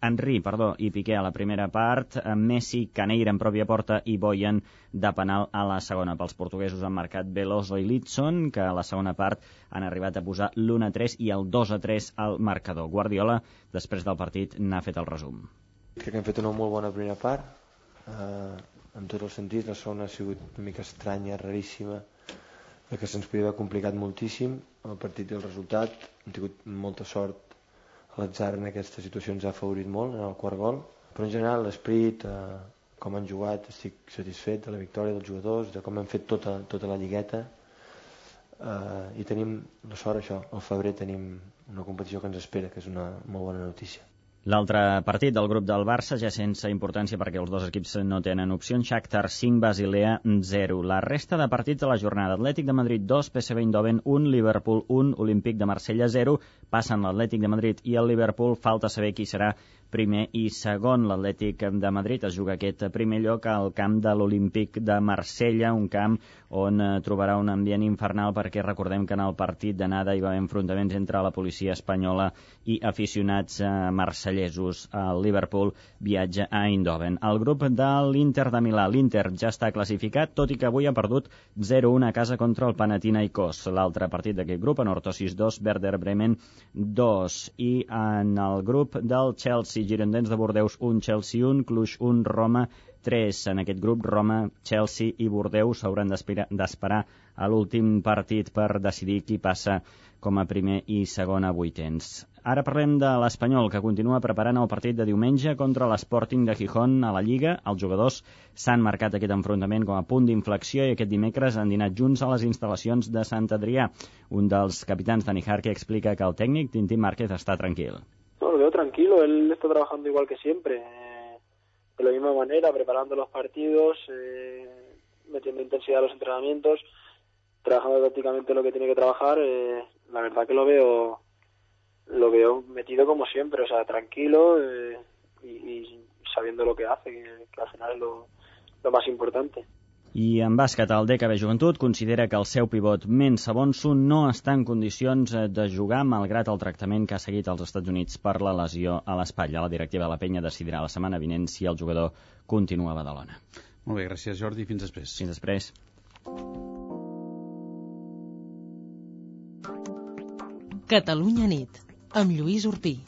Henry, perdó, i Piqué a la primera part, Messi, Caneira en pròpia porta i Boyan de penal a la segona. Pels portuguesos han marcat Veloso i Litson, que a la segona part han arribat a posar l'1-3 i el 2-3 al marcador. Guardiola, després del partit, n'ha fet el resum. Crec que hem fet una molt bona primera part, eh, en tots els sentits. La segona ha sigut una mica estranya, raríssima, que se'ns podia haver complicat moltíssim el partit i el resultat. Hem tingut molta sort l'atzar en aquesta situació ens ha favorit molt en el quart gol, però en general l'esperit, eh, com han jugat, estic satisfet de la victòria dels jugadors, de com hem fet tota, tota la lligueta eh, i tenim la sort això, al febrer tenim una competició que ens espera, que és una molt bona notícia. L'altre partit del grup del Barça, ja sense importància perquè els dos equips no tenen opcions, Shakhtar 5, Basilea 0. La resta de partits de la jornada, Atlètic de Madrid 2, PSV Eindhoven 1, Liverpool 1, Olímpic de Marsella 0, passen l'Atlètic de Madrid i el Liverpool, falta saber qui serà primer i segon. L'Atlètic de Madrid es juga aquest primer lloc al camp de l'Olímpic de Marsella, un camp on eh, trobarà un ambient infernal perquè recordem que en el partit d'anada hi va haver enfrontaments entre la policia espanyola i aficionats eh, marcellesos. El Liverpool viatja a Eindhoven. El grup de l'Inter de Milà, l'Inter ja està classificat, tot i que avui ha perdut 0-1 a casa contra el Panathinaikos. L'altre partit d'aquest grup, en Ortosis 2, Werder Bremen 2. I en el grup del Chelsea Girondins de Bordeus 1, Chelsea 1, Cluj 1, Roma 3. En aquest grup, Roma, Chelsea i Bordeus hauran d'esperar a l'últim partit per decidir qui passa com a primer i segon a vuitens. Ara parlem de l'Espanyol, que continua preparant el partit de diumenge contra l'Sporting de Gijón a la Lliga. Els jugadors s'han marcat aquest enfrontament com a punt d'inflexió i aquest dimecres han dinat junts a les instal·lacions de Sant Adrià. Un dels capitans de Nijarque explica que el tècnic, Tintín Márquez, està tranquil. No, lo veo tranquilo, él está trabajando igual que siempre. De la misma manera, preparando los partidos, eh, metiendo intensidad a los entrenamientos, trabajando tácticamente lo que tiene que trabajar. Eh, la verdad que lo veo lo veo metido como siempre, o sea, tranquilo eh, y, sabiendo lo que hace, que, al final es lo más importante. I en bàsquet, el DKB Joventut considera que el seu pivot Mensa Bonsu no està en condicions eh, de jugar malgrat el tractament que ha seguit als Estats Units per la lesió a l'espatlla. La directiva de la penya decidirà la setmana vinent si el jugador continua a Badalona. Molt bé, gràcies Jordi, fins després. Fins després. Catalunya nit, amb Lluís Urpí.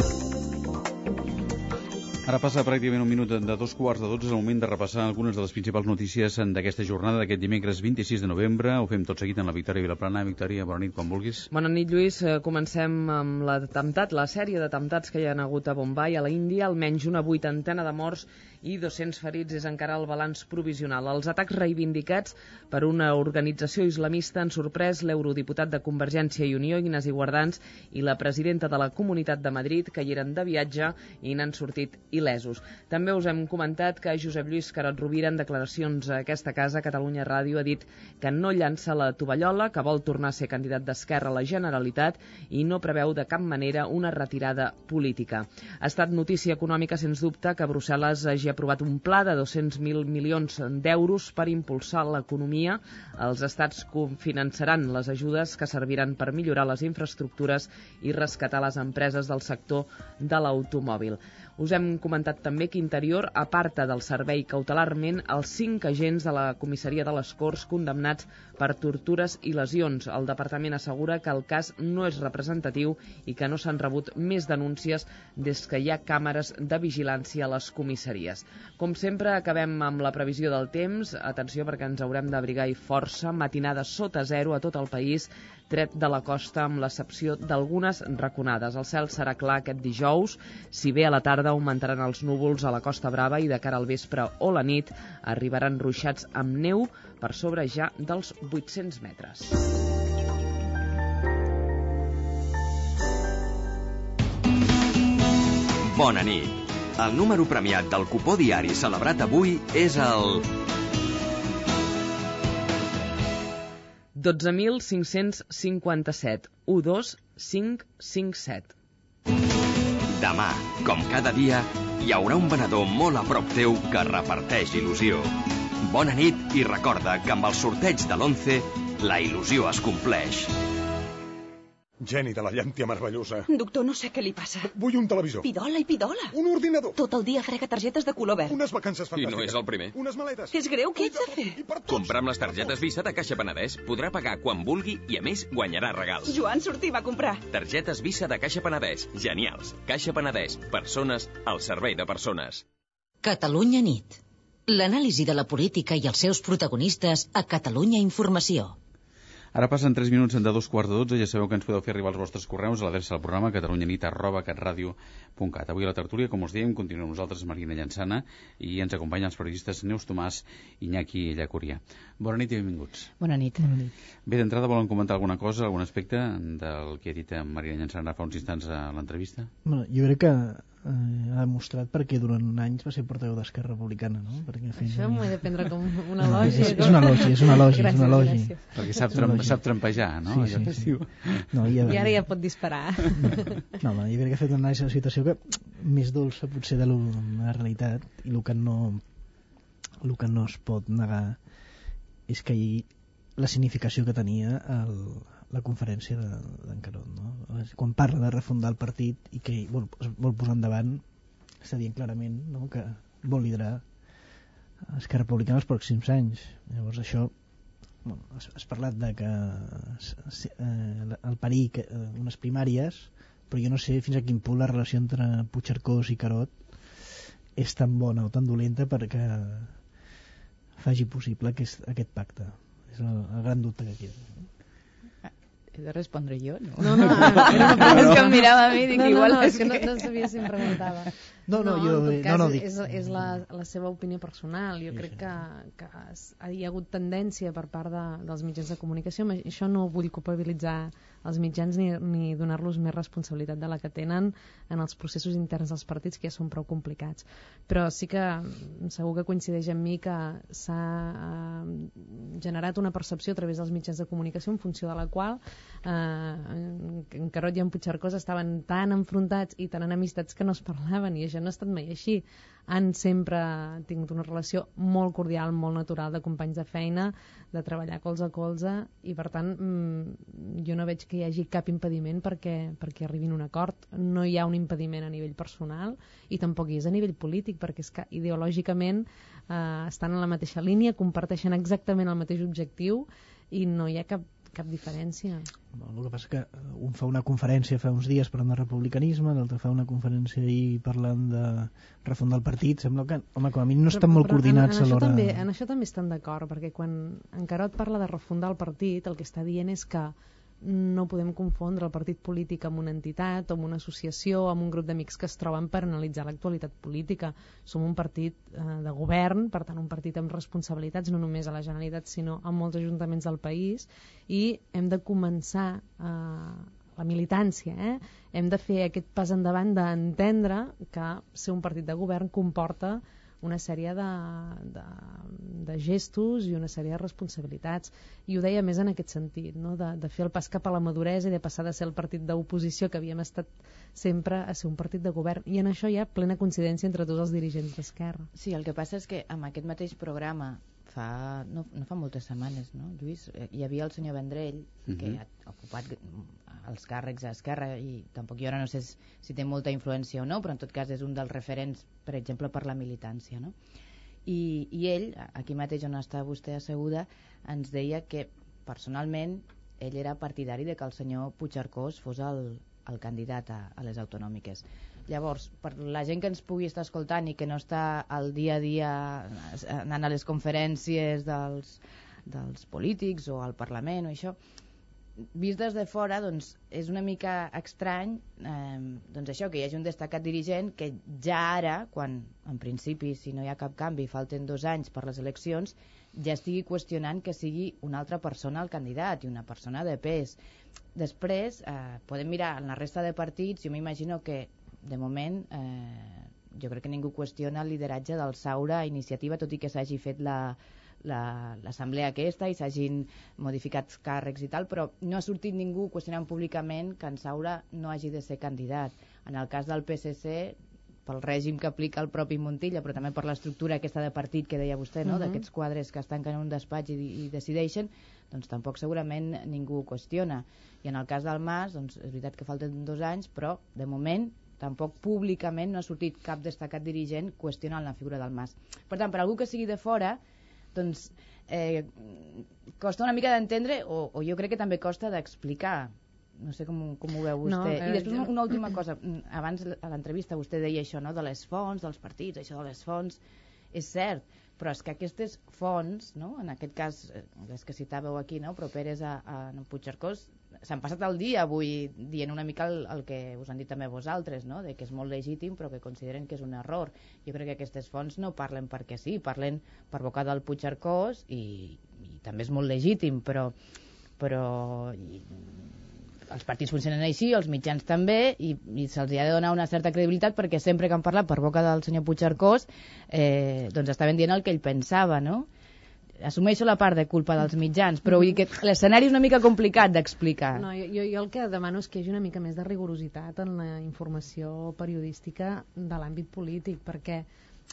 Ara passa pràcticament un minut de dos quarts de dotze, és el moment de repassar algunes de les principals notícies d'aquesta jornada d'aquest dimecres 26 de novembre. Ho fem tot seguit en la Victòria Vilaplana. Victòria, bona nit, quan vulguis. Bona nit, Lluís. Eh, comencem amb l'atemptat, la sèrie d'atemptats que hi ha hagut a Bombay, a la Índia, almenys una vuitantena de morts i 200 ferits és encara el balanç provisional. Els atacs reivindicats per una organització islamista han sorprès l'eurodiputat de Convergència i Unió, Ignasi Guardans, i la presidenta de la Comunitat de Madrid, que hi eren de viatge i n'han sortit il·lesos. També us hem comentat que Josep Lluís Carot Rovira, en declaracions a aquesta casa, Catalunya Ràdio, ha dit que no llança la tovallola, que vol tornar a ser candidat d'Esquerra a la Generalitat i no preveu de cap manera una retirada política. Ha estat notícia econòmica, sens dubte, que Brussel·les hagi aprovat un pla de 200.000 milions d'euros per impulsar l'economia. Els estats finançaran les ajudes que serviran per millorar les infraestructures i rescatar les empreses del sector de l'automòbil. Us hem comentat també que Interior aparta del servei cautelarment els cinc agents de la comissaria de les Corts condemnats per tortures i lesions. El departament assegura que el cas no és representatiu i que no s'han rebut més denúncies des que hi ha càmeres de vigilància a les comissaries. Com sempre, acabem amb la previsió del temps. Atenció perquè ens haurem d'abrigar i força. Matinada sota zero a tot el país tret de la costa amb l'excepció d'algunes raconades. El cel serà clar aquest dijous, si bé a la tarda augmentaran els núvols a la Costa Brava i de cara al vespre o la nit arribaran ruixats amb neu per sobre ja dels 800 metres. Bona nit. El número premiat del cupó diari celebrat avui és el 12.557 12557. Demà, com cada dia, hi haurà un venedor molt a prop teu que reparteix il·lusió. Bona nit i recorda que amb el sorteig de l'11 la il·lusió es compleix. Geni de la llàntia meravellosa. Doctor, no sé què li passa. Vull un televisor. Pidola i pidola. Un ordinador. Tot el dia frega targetes de color verd. Unes vacances I fantàstiques. no és el primer. Unes maletes. És greu, què ets de fer? Comprar amb les targetes Visa de Caixa Penedès podrà pagar quan vulgui i, a més, guanyarà regals. Joan sortir va comprar. Targetes Visa de Caixa Penedès. Genials. Caixa Penedès. Persones al servei de persones. Catalunya nit. L'anàlisi de la política i els seus protagonistes a Catalunya Informació. Ara passen 3 minuts de dos quarts de 12, ja sabeu que ens podeu fer arribar els vostres correus a l'adreça del programa catalunyanit arroba catradio.cat. Avui a la tertúlia, com us dèiem, continuem nosaltres, Marina Llançana, i ens acompanyen els periodistes Neus Tomàs i Iñaki Llacúria. Bona nit i benvinguts. Bona nit. Bona nit. Bé, d'entrada volen comentar alguna cosa, algun aspecte del que ha dit Marina Llançana fa uns instants a l'entrevista? Bueno, jo crec que eh, ha demostrat perquè durant anys va ser portaveu d'Esquerra Republicana, no? Perquè fins Això m'ho he de prendre com [LAUGHS] un No, elogi. és, és un elogi, és un elogi, és un Gràcies, elogi. gràcies. Perquè sap, És tram, sap trampejar, no? Sí, sí, sí. No, i, I ara ja pot disparar. [LAUGHS] No, home, jo crec que ha fet una anàlisi de la situació que més dolça potser de, lo, de la realitat i el que no el que no es pot negar és que ahir la significació que tenia el, la conferència de- d'en Carot no? quan parla de refundar el partit i que vol, vol posar endavant està dient clarament no? que vol liderar Esquerra Republicana els pròxims anys llavors això bueno, has, has parlat de que eh, el perill que, eh, unes primàries però jo no sé fins a quin punt la relació entre Puigcercós i Carot és tan bona o tan dolenta perquè faci possible aquest, aquest pacte és el, el gran dubte que queda He de respondre jo, no? No, no, era una pregunta. és que em mirava a mi i dic, no, no, igual no, és és que no, que... no sabia si em preguntava. No, no, jo- en tot no, no, dic- és, és la, la seva opinió personal. Jo crec que, que es- hi ha hagut tendència per part de, dels mitjans de comunicació, això no vull culpabilitzar als mitjans ni, ni donar-los més responsabilitat de la que tenen en els processos interns dels partits, que ja són prou complicats. Però sí que mm, segur que coincideix amb mi que s'ha eh, generat una percepció a través dels mitjans de comunicació en funció de la qual eh, en Carot i en Puigcercós estaven tan enfrontats i tan enemistats que no es parlaven i això no ha estat mai així han sempre tingut una relació molt cordial, molt natural de companys de feina, de treballar colze a colze i per tant mmm, jo no veig que hi hagi cap impediment perquè, perquè arribin a un acord. No hi ha un impediment a nivell personal i tampoc hi és a nivell polític perquè és que ideològicament eh, estan en la mateixa línia, comparteixen exactament el mateix objectiu i no hi ha cap cap diferència. El que passa que un fa una conferència fa uns dies parlant de republicanisme, l'altre fa una conferència ahir parlant de refundar el partit. Sembla que, home, com a mínim no estan però, molt però coordinats en, en a l'hora... També, en això també estan d'acord, perquè quan en Carot parla de refundar el partit, el que està dient és que no podem confondre el partit polític amb una entitat, amb una associació, amb un grup d'amics que es troben per analitzar l'actualitat política. Som un partit eh, de govern, per tant un partit amb responsabilitats no només a la Generalitat sinó a molts ajuntaments del país i hem de començar eh, la militància, eh? hem de fer aquest pas endavant d'entendre que ser un partit de govern comporta una sèrie de, de, de gestos i una sèrie de responsabilitats. I ho deia més en aquest sentit, no? de, de fer el pas cap a la maduresa i de passar de ser el partit d'oposició que havíem estat sempre a ser un partit de govern. I en això hi ha plena coincidència entre tots els dirigents d'Esquerra. Sí, el que passa és que amb aquest mateix programa fa, no, no fa moltes setmanes, no, Lluís? Eh, hi havia el senyor Vendrell, uh -huh. que mhm. ha ocupat els càrrecs a Esquerra i tampoc jo ara no sé si té molta influència o no, però en tot cas és un dels referents, per exemple, per la militància, no? I, i ell, aquí mateix on està vostè asseguda, ens deia que personalment ell era partidari de que el senyor Puigcercós fos el, el candidat a, a les autonòmiques. Llavors, per la gent que ens pugui estar escoltant i que no està al dia a dia anant a les conferències dels, dels polítics o al Parlament o això, vist des de fora doncs, és una mica estrany eh, doncs això, que hi hagi un destacat dirigent que ja ara, quan en principi si no hi ha cap canvi falten dos anys per les eleccions, ja estigui qüestionant que sigui una altra persona el candidat i una persona de pes. Després, eh, podem mirar en la resta de partits, jo m'imagino que de moment eh, jo crec que ningú qüestiona el lideratge del Saura a iniciativa, tot i que s'hagi fet la, l'assemblea la, aquesta i s'hagin modificat càrrecs i tal, però no ha sortit ningú qüestionant públicament que en Saura no hagi de ser candidat. En el cas del PSC, pel règim que aplica el propi Montilla, però també per l'estructura aquesta de partit que deia vostè, no? Uh -huh. d'aquests quadres que es tanquen en un despatx i, i decideixen, doncs tampoc segurament ningú ho qüestiona. I en el cas del Mas, doncs és veritat que falten dos anys, però de moment tampoc públicament no ha sortit cap destacat dirigent qüestionant la figura del Mas. Per tant, per algú que sigui de fora, doncs eh, costa una mica d'entendre o, o jo crec que també costa d'explicar no sé com, com ho veu vostè. No, eh, I després una última cosa, abans a l'entrevista vostè deia això, no?, de les fonts, dels partits, això de les fonts, és cert, però és que aquestes fonts, no? en aquest cas, eh, les que citàveu aquí, no? properes a, a Puigcercós, s'han passat el dia avui dient una mica el, el que us han dit també vosaltres, no? de que és molt legítim però que consideren que és un error. Jo crec que aquestes fonts no parlen perquè sí, parlen per boca del Puigcercós i, i també és molt legítim, però, però i, els partits funcionen així, els mitjans també, i, i se'ls ha de donar una certa credibilitat perquè sempre que han parlat per boca del senyor Puigcercós eh, doncs estaven dient el que ell pensava, no? Assumeixo la part de culpa dels mitjans, però vull dir que l'escenari és una mica complicat d'explicar. No, jo, jo el que demano és que hi hagi una mica més de rigorositat en la informació periodística de l'àmbit polític, perquè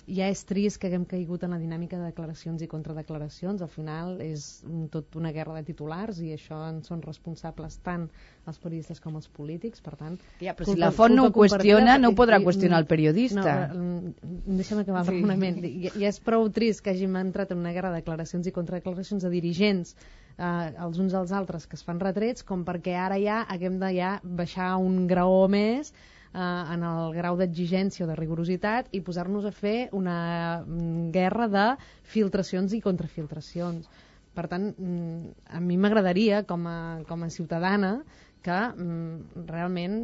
ja és trist que haguem caigut en la dinàmica de declaracions i contradeclaracions. Al final és tot una guerra de titulars i això en són responsables tant els periodistes com els polítics. Per tant, ja, però culpa, si la font no ho qüestiona, no ho podrà qüestionar el periodista. No, deixa'm acabar sí. raonament. I, I és prou trist que hàgim entrat en una guerra de declaracions i contradeclaracions de dirigents eh, els uns als altres que es fan retrets com perquè ara ja haguem de ja baixar un graó més eh, en el grau d'exigència o de rigorositat i posar-nos a fer una mm, guerra de filtracions i contrafiltracions. Per tant, mm, a mi m'agradaria, com, a, com a ciutadana, que mm, realment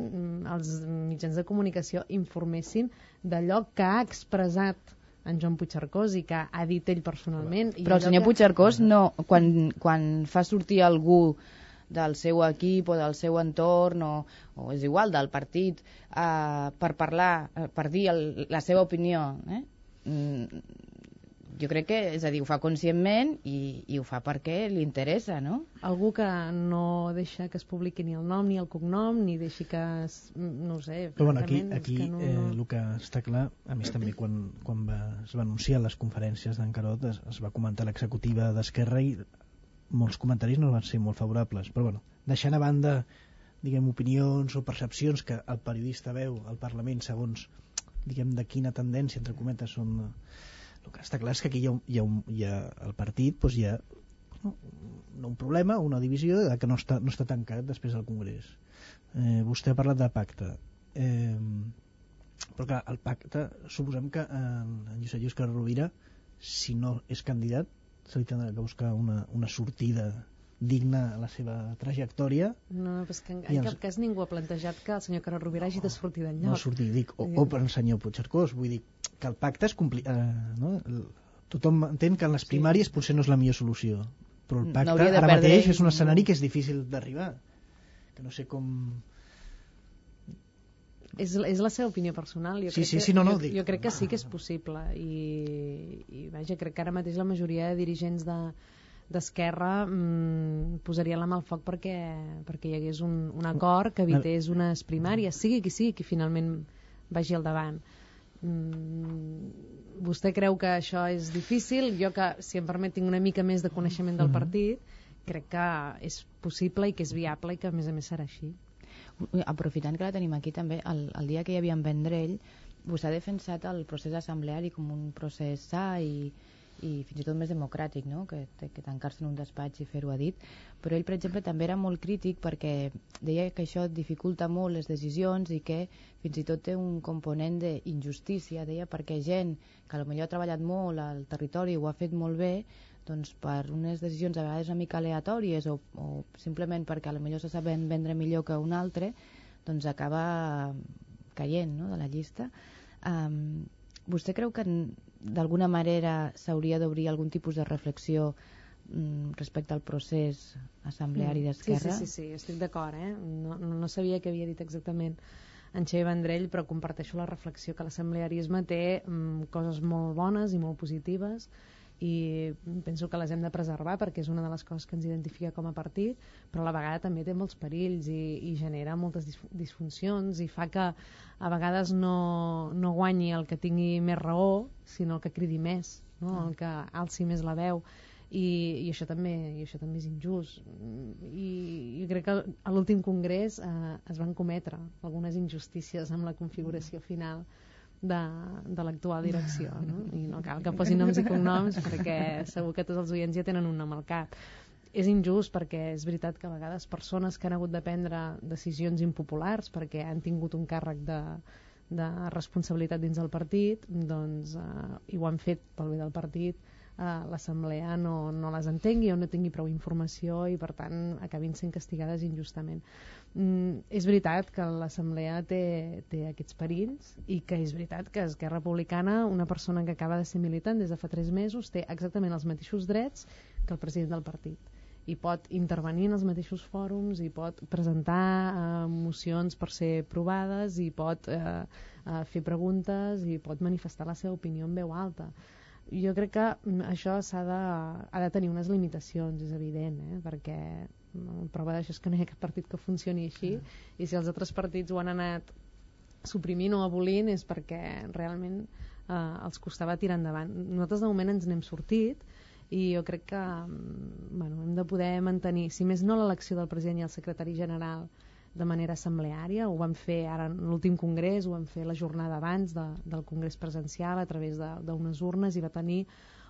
els mitjans de comunicació informessin d'allò que ha expressat en Joan Puigcercós i que ha dit ell personalment. Però el senyor que... Puigcercós, no, quan, quan fa sortir algú del seu equip o del seu entorn o, o és igual, del partit eh, per parlar, eh, per dir el, la seva opinió eh? mm, jo crec que, és a dir, ho fa conscientment i, i ho fa perquè li interessa, no? Algú que no deixa que es publiqui ni el nom ni el cognom, ni deixi que es, no ho sé, Però bueno, aquí, aquí que no, eh, no... el que està clar, a més també quan, quan va, es va anunciar les conferències d'en Carot es, es va comentar l'executiva d'Esquerra i molts comentaris no van ser molt favorables, però bueno, deixant a banda diguem, opinions o percepcions que el periodista veu al Parlament segons diguem, de quina tendència, entre cometes, són el que està clar és que aquí hi ha, hi ha, un, hi ha el partit doncs hi ha no, un problema, una divisió que no està, no està tancat després del Congrés. Eh, vostè ha parlat de pacte. Eh, però clar, el pacte suposem que en, en Josep Lluís Carrera Rovira si no és candidat se li tindrà que buscar una, una sortida digna a la seva trajectòria No, però és que en, en ens- cap cas ningú ha plantejat que el senyor Carod Rovira hagi de sortir d'enlloc. no sortir, dic, o, o per el senyor Puigcercós vull dir que el pacte és compli eh, no? Tothom entén que en les primàries potser no és la millor solució però el No pacte de ara perdre mateix és un no? escenari que és difícil d'arribar que no sé com És, és la seva opinió personal. Jo Sí, crec sí, que, sí, no, no, jo, dic- jo crec que sí que és possible i, i vaja, crec que ara mateix la majoria de dirigents de d'Esquerra mmm, posaria la mà al foc perquè, perquè hi hagués un, un acord que evités unes primàries, sigui qui sigui qui finalment vagi al davant. Mm, vostè creu que això és difícil? Jo que, si em permet, tinc una mica més de coneixement del Mhm. partit, crec que és possible i que és viable i que a més a més serà així. Aprofitant que la tenim aquí també, el, el dia que hi havia en Vendrell, vostè ha defensat el procés assembleari com un procés sa i, i fins i tot més democràtic, no? que, que tancar-se en un despatx i fer-ho a dit, però ell, per exemple, també era molt crític perquè deia que això dificulta molt les decisions i que fins i tot té un component d'injustícia, deia, perquè gent que potser ha treballat molt al territori i ho ha fet molt bé, doncs per unes decisions a vegades una mica aleatòries o, o simplement perquè potser se saben vendre millor que un altre, doncs acaba caient no, de la llista. Um, vostè creu que d'alguna manera s'hauria d'obrir algun tipus de reflexió mm, respecte al procés assembleari Mm. d'Esquerra? Sí, sí, sí, sí, estic d'acord, eh? No, no, no sabia què havia dit exactament en Xavier Vendrell, però comparteixo la reflexió que l'assemblearisme té mm, coses molt bones i molt positives i penso que les hem de preservar perquè és una de les coses que ens identifica com a partit, però a la vegada també té molts perills i, i genera moltes disfu- disfuncions i fa que a vegades no, no guanyi el que tingui més raó, sinó el que cridi més, no? el que alci més la veu. I, i, això també, i això també és injust. I jo crec que a l'últim congrés eh, es van cometre algunes injustícies amb la configuració final de, de l'actual direcció no? [LAUGHS] i no cal que posin noms i cognoms perquè segur que tots els oients ja tenen un nom al cap és injust perquè és veritat que a vegades persones que han hagut de prendre decisions impopulars perquè han tingut un càrrec de, de responsabilitat dins del partit doncs, eh, i ho han fet pel bé del partit l'assemblea no, no les entengui o no tingui prou informació i per tant acabin sent castigades injustament. Mm, és veritat que l'assemblea té, té aquests perills i que és veritat que Esquerra Republicana una persona que acaba de ser militant des de fa 3 mesos té exactament els mateixos drets que el president del partit. I pot intervenir en els mateixos fòrums i pot presentar eh, mocions per ser provades i pot eh, eh, fer preguntes i pot manifestar la seva opinió en veu alta jo crec que mm, això s'ha de, ha de tenir unes limitacions, és evident, eh? perquè mm, prova d'això és que no hi ha cap partit que funcioni així i si els altres partits ho han anat suprimint o abolint és perquè realment eh, els costava tirar endavant. Nosaltres de moment ens n'hem sortit i jo crec que mm, bueno, hem de poder mantenir, si més no l'elecció del president i el secretari general de manera assembleària, ho vam fer ara en l'últim congrés, ho vam fer la jornada abans de, del congrés presencial a través de- d'unes urnes i va tenir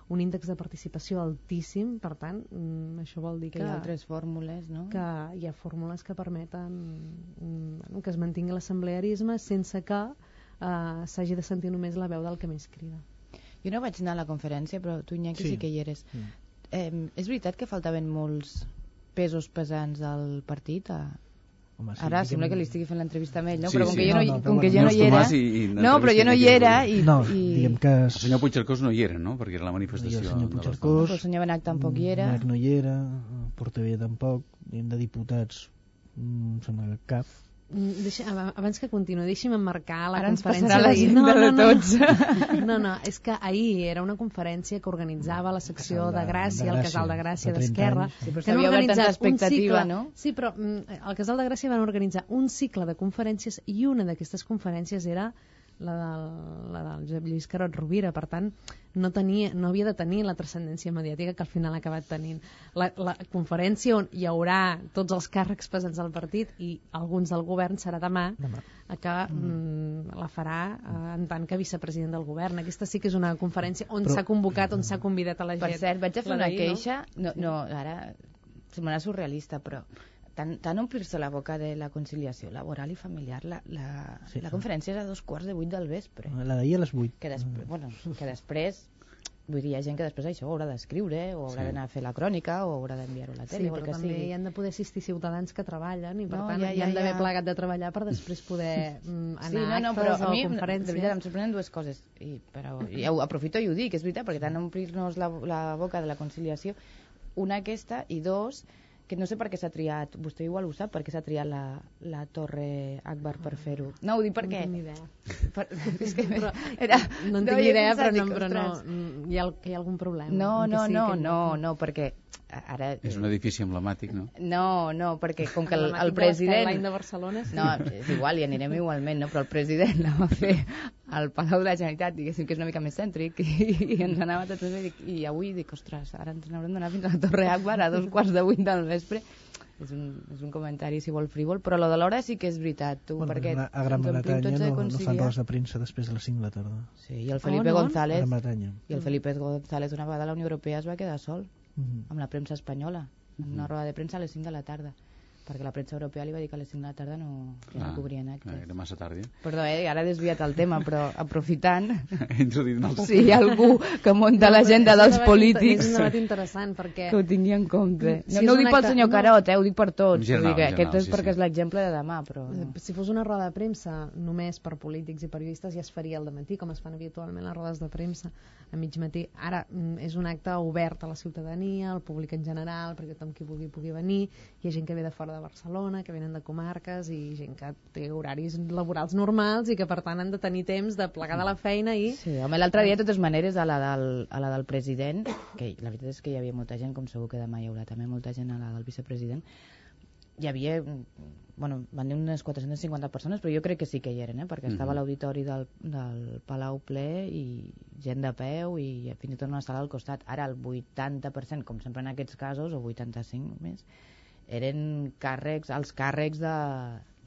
un índex de participació altíssim, per tant, mm, això vol dir Que que, hi ha altres fórmules, no? que hi ha fórmules que permeten mm, bueno, que es mantingui l'assemblearisme sense que eh, s'hagi de sentir només la veu del que més crida. Jo no vaig anar a la conferència, però tu, Iñaki, sí, Sí. que hi eres. Sí. Eh, és veritat que faltaven molts pesos pesants al partit? A... Home, sí, Ara diguem- sembla que li estigui fent l'entrevista amb ell, no? Sí, però com sí. que jo no, No, com que jo no hi era... I- i no, però jo no hi era i... No, i... diguem que... El senyor Puigcercós no hi era, no? Perquè era la manifestació. I el senyor Puigcercós... El senyor Benac tampoc hi era. Benac no hi era... portaveu tampoc, diguem, de diputats, mm, em sembla que cap. Deixa, ab- abans que continuï, deixi'm emmarcar la Ara ens conferència d'ahir. l'agenda de tots. [LAUGHS] No, no, és que ahir era una conferència que organitzava la secció de- de Gràcia, de el Gràcia, Casal de Gràcia 30 d'Esquerra. Sí, però que han organitzat un expectativa, cicle- no? Sí, però mm, al Casal de Gràcia van organitzar un cicle de conferències i una d'aquestes conferències era la del, la del Josep Lluís Carot Rovira, per tant no, tenia, no havia de tenir la transcendència mediàtica que al final ha acabat tenint. La, la conferència on hi haurà tots els càrrecs pesants del partit i alguns del govern serà demà, Demà. que mm. la farà eh, en tant que vicepresident del govern. Aquesta sí que és una conferència on Però- s'ha convocat, on s'ha convidat a la gent. Per cert, vaig a fer una queixa, no, no, ara semblarà surrealista, però tant, tant omplir-se la boca de la conciliació laboral i familiar, la, la, Sí. la conferència és a dos quarts de vuit del vespre. La d'ahir a les 8. Que, després, bueno, que després vull dir, hi ha gent que després això ho haurà d'escriure o haurà Sí. d'anar a fer la crònica o haurà d'enviar-ho a la Sí, tele o el però també sigui. hi han de poder assistir ciutadans que treballen i per No, tant ja, hi ja, han d'haver ja. plegat de treballar per després poder [LAUGHS] mm, anar Sí, no, no, però actes a mi, o de conferències. veritat, em sorprenen dues coses. I, però ja ho aprofito i ho dic, és veritat, perquè tant omplir-nos la, la boca de la conciliació, una aquesta, i dos, que no sé per què s'ha triat, vostè igual ho sap, per què s'ha triat la, la Torre Akbar per fer-ho. No, ho dic perquè... No tinc ni idea. Per, [LAUGHS] [LAUGHS] és que Però, era, no en no, tinc he idea, però, no, però no, mm, hi ha, hi ha algun problema. No, no, sí, no, que no, no, perquè ara... És un edifici emblemàtic, no? No, no, perquè com que el, el president... de Barcelona, sí. No, és igual, hi anirem igualment, no? però el president la va fer al Palau de la Generalitat, diguéssim que és una mica més cèntric, i, i ens anava tots bé, i, dic, i avui dic, ostres, ara ens n'haurem d'anar fins a la Torre Akbar a dos quarts de vuit del vespre. És un, és un comentari, si vol, frívol, però lo de l'hora sí que és veritat, tu, Bueno, perquè a Gran Bretanya no, no fan rodes de premsa després de les 5 de la tarda. Sí, i el Felipe On, on? González... Gran Bretanya. I el Felipe González una vegada a la Unió Europea es va quedar sol Mhm. amb la premsa espanyola en una roda de premsa a les 5 de la tarda perquè la premsa europea li va dir que a les 5 de la tarda no, ja no cobrien actes. Era massa tard, ja. Perdó, eh, ara he desviat el tema, però [LAUGHS] aprofitant... Entra dins del... Si hi ha algú que munta l'agenda És un dels debat polítics... És un debat interessant, perquè... Que ho tingui en compte. Si No, és no ho dic pel acte- senyor no. Carot, eh, ho dic per tots. En general, que en aquest general, és sí, perquè sí. és l'exemple de demà, però... Si fos una roda de premsa només per polítics i periodistes ja es faria al matí, com es fan habitualment les rodes de premsa a mig matí. Ara mm, és un acte obert a la ciutadania, al públic en general, perquè tothom qui vulgui pugui venir. Hi ha gent que ve de fora de Barcelona, que venen de comarques i gent que té horaris laborals normals i que per tant han de tenir temps de plegar de la feina i... Sí, home, l'altre dia, de totes maneres, a la, del, a la del president, que la veritat és que hi havia molta gent, com segur que demà hi haurà també molta gent a la del vicepresident, hi havia, mm, bueno, van dir unes 450 persones, però jo crec que sí que hi eren, eh? perquè estava Mhm. a l'auditori del, del Palau ple i gent de peu i fins i tot una sala al costat. Ara el 80%, com sempre en aquests casos, o 85 més, eren càrrecs, els càrrecs de,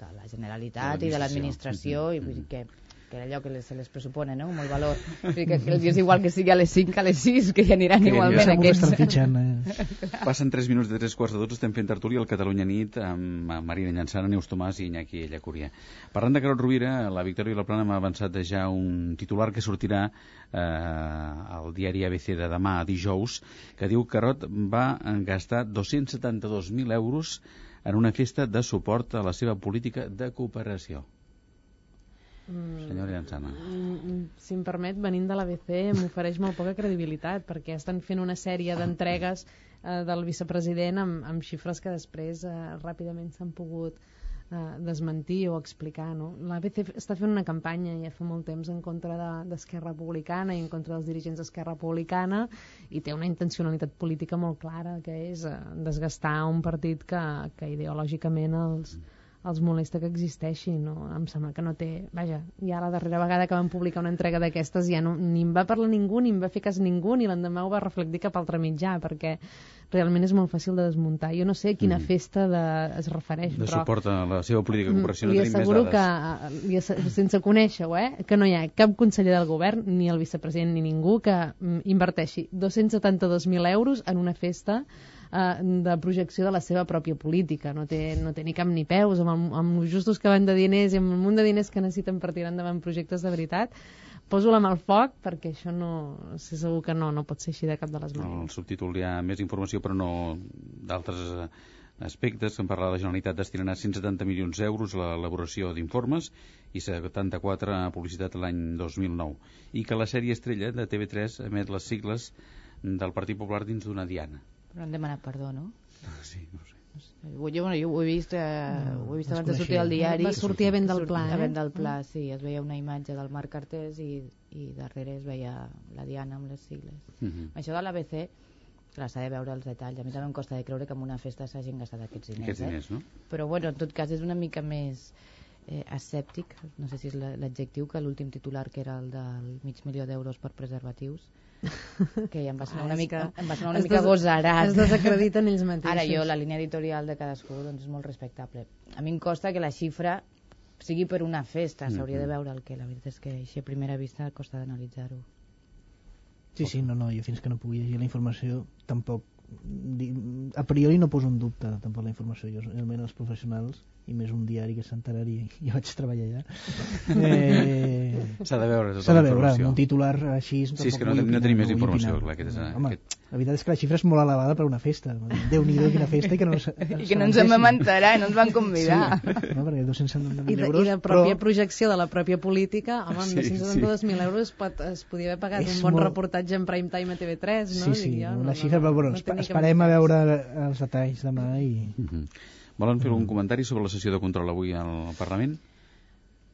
de la Generalitat i de l'administració, Mhm. i vull dir que que era allò que les, se les pressupone, no? Molt valor. Vull dir que, que els és igual que sigui a les 5 que a les 6, que hi aniran Que igualment ja aquests. estan fitxant, eh? Passen 3 minuts de 3 quarts de 12, estem fent tertúlia al Catalunya Nit amb Marina Llançana, Neus Tomàs i Iñaki Llacúria. Parlant de Carot Rovira, la Victòria i la Plana m'ha avançat ja un titular que sortirà eh, al diari ABC de demà, dijous, que diu que Carot va gastar 272.000 euros en una festa de suport a la seva política de cooperació. Mm, Senyora Llançana. mm, si em permet, venint de l'ABC m'ofereix molt poca credibilitat perquè estan fent una sèrie d'entregues eh, del vicepresident amb, amb xifres que després eh, ràpidament s'han pogut eh, desmentir o explicar. No? L'ABC està fent una campanya ja fa molt temps en contra de- d'Esquerra Republicana i en contra dels dirigents d'Esquerra Republicana i té una intencionalitat política molt clara que és eh, desgastar un partit que, que ideològicament els, els molesta que existeixi, no? Em sembla que no té... Vaja, ja la darrera vegada que van publicar una entrega d'aquestes ja no, ni em va parlar ningú, ni em va fer cas ningú, ni l'endemà ho va reflectir cap altre mitjà, perquè realment és molt fàcil de desmuntar. Jo no sé a quina Mhm. festa de, es refereix, De però... suport a la seva política de cooperació, no tenim més asseguro que, dades. li asse- sense conèixer-ho, eh, que no hi ha cap conseller del govern, ni el vicepresident, ni ningú que mm, inverteixi 272.000 euros en una festa de projecció de la seva pròpia política. No té, no té ni cap ni peus, amb, el, amb els justos que van de diners i amb el munt de diners que necessiten per tirar endavant projectes de veritat. Poso la mà al foc perquè això no... sé segur que no, no pot ser així de cap de les maneres. Al subtítol hi ha més informació, però no d'altres eh, aspectes. En parla la Generalitat destinarà 170 milions d'euros a l'elaboració d'informes i 74 a publicitat l'any 2009. I que la sèrie Estrella de TV3 emet les sigles del Partit Popular dins d'una diana. Però han demanat perdó, no? Sí, no sé. Jo, bueno, jo ho he vist, eh, ho he vist no abans de sortir al diari. Va sortir a vent del pla, A eh? vent del pla, Mm. sí. Es veia una imatge del Marc Artés i, i darrere es veia la Diana amb les sigles. Mhm. Això de l'ABC, clar, s'ha de veure els detalls. A mi també em costa de creure que en una festa s'hagin gastat aquests diners. Aquests diners, eh? no? Però, bueno, en tot cas, és una mica més eh, escèptic, no sé si és la- l'adjectiu, que l'últim titular, que era el del mig milió d'euros per preservatius, [LAUGHS] que ja em va sonar Ah, una mica, em va sonar una es mica des- gosarat. es desacrediten ells mateixos. Ara jo, la línia editorial de cadascú doncs, és molt respectable. A mi em costa que la xifra sigui per una festa, s'hauria de Mhm. veure el que la veritat és que així a primera vista costa d'analitzar-ho. Sí, sí, no, no, jo fins que no pugui llegir la informació tampoc di- a priori no poso en dubte tampoc la informació, jo realment els professionals i més un diari que s'enteraria jo vaig treballar allà [LAUGHS] eh... S'ha de veure tota s'ha de la veure, un titular així Sí, és que no, no tenim més informació. Clar, aquest és, Home, aquest... la veritat és que la xifra és molt elevada per una festa déu-n'hi-do quina festa i que no, [LAUGHS] I que no ens en vam enterar, no ens van convidar. sí, no, perquè 270.000 I de, euros I de pròpia però... projecció de la pròpia política, home, amb Sí, 272.000 euros es, pot, es podia haver pagat És un bon molt- reportatge en prime time a TV3, no? Sí, sí, jo, no, no, la no, xifra, no, però bueno, no cap esperem a veure els detalls demà i... Mhm. Volen fer algun comentari sobre la sessió de control avui al Parlament?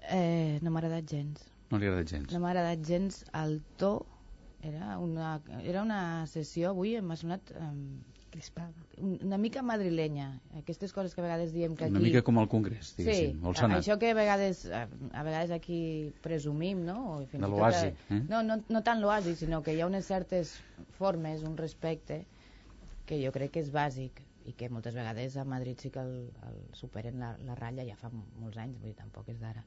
Eh, no m'ha agradat gens. No li ha agradat gens. No m'ha agradat gens el to. Era una, era una sessió avui, m'ha sonat eh, crispada. Una mica madrilenya. Aquestes coses que a vegades diem que aquí... Una mica com al Congrés, Sí, diguéssim, a- Senat. això que a vegades, a, vegades aquí presumim, no? O fins De l'oasi, eh? No, no, no tant l'oasi, sinó que hi ha unes certes formes, un respecte, que jo crec que és bàsic i que moltes vegades a Madrid sí que el, el superen la, la ratlla ja fa molts anys, vull dir, tampoc és d'ara.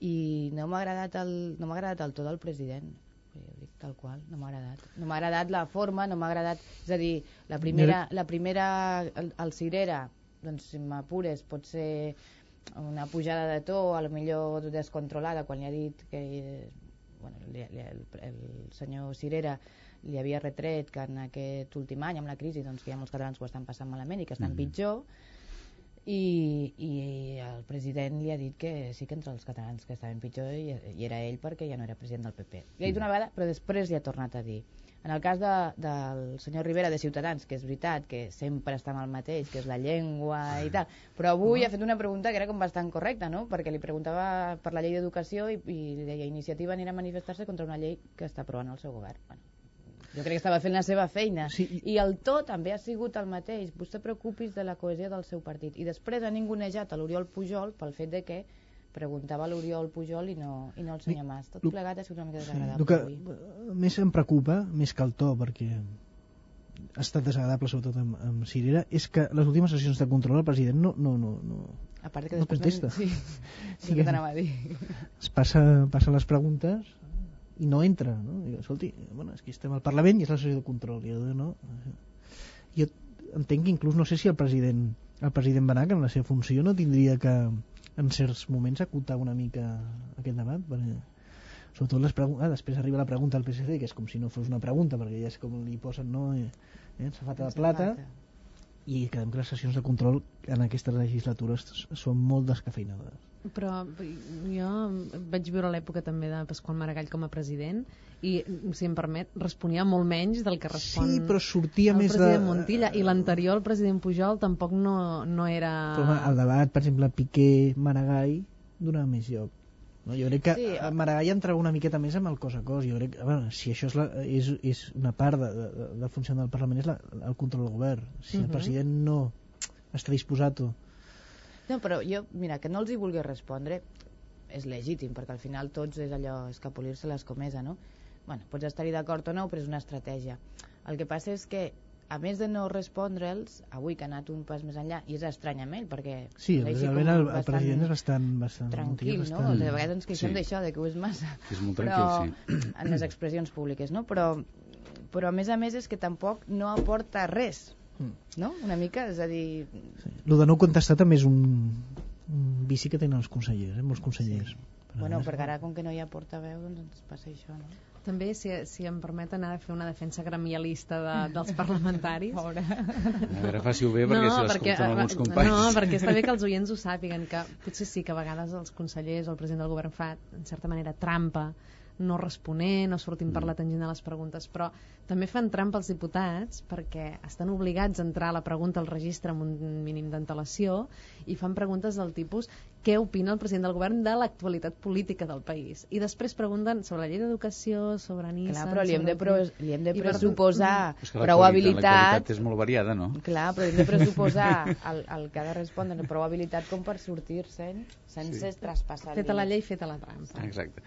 I no m'ha agradat, el, no m'ha agradat el to del president, ho dic tal qual, no m'ha agradat. No m'ha agradat la forma, no m'ha agradat... És a dir, la primera, la primera el, el Cirera, doncs si m'apures, pot ser una pujada de to, a lo millor descontrolada, quan li ha dit que eh, bueno, li, li, el, el senyor Cirera li havia retret que en aquest últim any, amb la crisi, doncs, que hi ha molts catalans que ho estan passant malament i que estan Mhm. pitjor, i, i el president li ha dit que sí que entre els catalans que estaven pitjor i, i era ell perquè ja no era president del PP. Li ha dit una vegada, però després li ha tornat a dir. En el cas de, del senyor Rivera de Ciutadans, que és veritat que sempre està amb el mateix, que és la llengua i tal, però avui ha fet una pregunta que era com bastant correcta, no? Perquè li preguntava per la llei d'educació i, i li deia iniciativa anirà a manifestar-se contra una llei que està aprovant el seu govern. Bueno, jo crec que estava fent la seva feina. Sí. I el to també ha sigut el mateix. Vostè preocupis de la cohesió del seu partit. I després ha ningunejat a l'Oriol Pujol pel fet de que preguntava l'Oriol Pujol i no, i no el senyor Mas. Tot plegat ha sigut una mica desagradable que avui. eh, més em preocupa, més que el to, perquè ha estat desagradable sobretot amb, amb Cirera, és que les últimes sessions de control el president no, no, no, no, A part que no contesta. Sí, sí que t'anava a dir. es passa, passa les preguntes i no entra, no? Diu, escolti, bueno, és que estem al Parlament i és la sessió de control, i jo, no? Jo entenc que inclús no sé si el president el president Benac en la seva funció no tindria que en certs moments acotar una mica aquest debat perquè sobretot les preguntes, ah, després arriba la pregunta al PSC que és com si no fos una pregunta perquè ja és com li posen no, eh, eh, safata de plata i que les sessions de control en aquestes legislatures són molt descafeinades Però jo vaig viure l'època també de Pasqual Maragall com a president i, si em permet, responia molt menys del que respon Sí, però sortia el més de- president Montilla i l'anterior, el president Pujol, tampoc no, no era... Però home, el debat, per exemple, Piqué-Maragall donava més lloc. No? Jo crec que Sí, sí, Maragall entrava una miqueta més amb el cos a cos. Jo crec que, bueno, si això és, la, és, és una part de, de, de funció del Parlament, és la, el control del govern. Si uh Mhm. el president no està disposat o... No, però jo, mira, que no els hi vulgui respondre és legítim, perquè al final tots és allò, escapolir-se l'escomesa, no? Bueno, pots estar-hi d'acord o no, però és una estratègia. El que passa és que, a més de no respondre'ls, avui que ha anat un pas més enllà, i és estrany amb ell, perquè Sí, realment el, el bastant president és bastant... bastant tranquil, bastant... no? De vegades ens queixem Sí. d'això, de que ho és massa. És molt però, tranquil, sí. En les expressions públiques, no? Però, però a més a més és que tampoc no aporta res, Mm. no? Una mica, és a dir... Lo de no contestar també és un, un vici que tenen els consellers, eh? molts consellers. Sí. Bueno, perquè ara com que no hi ha portaveu, doncs ens passa això, no? També, si, si em permeten ara fer una defensa gremialista de, dels parlamentaris. [LAUGHS] Pobre. A veure, faci-ho bé, perquè si l'escolten alguns companys- No, perquè està bé que els [LAUGHS] oients ho sàpiguen, que potser sí que a vegades els consellers o el president del govern fa, en certa manera, trampa no responent, no sortint Mm. per la tangent de les preguntes, però també fan trampa els diputats perquè estan obligats a entrar a la pregunta al registre amb un mínim d'antelació i fan preguntes del tipus què opina el president del govern de l'actualitat política del país. I després pregunten sobre la llei d'educació, sobre Nissan... Clar, però li hem de, pro, li hem de I per- pressuposar És que prou habilitat és molt variada, no? Clar, però hem de [LAUGHS] pressuposar el, el que ha de respondre prou habilitat com per sortir-se'n sense Sí. traspassar Feta la llei, feta la trampa. Exacte.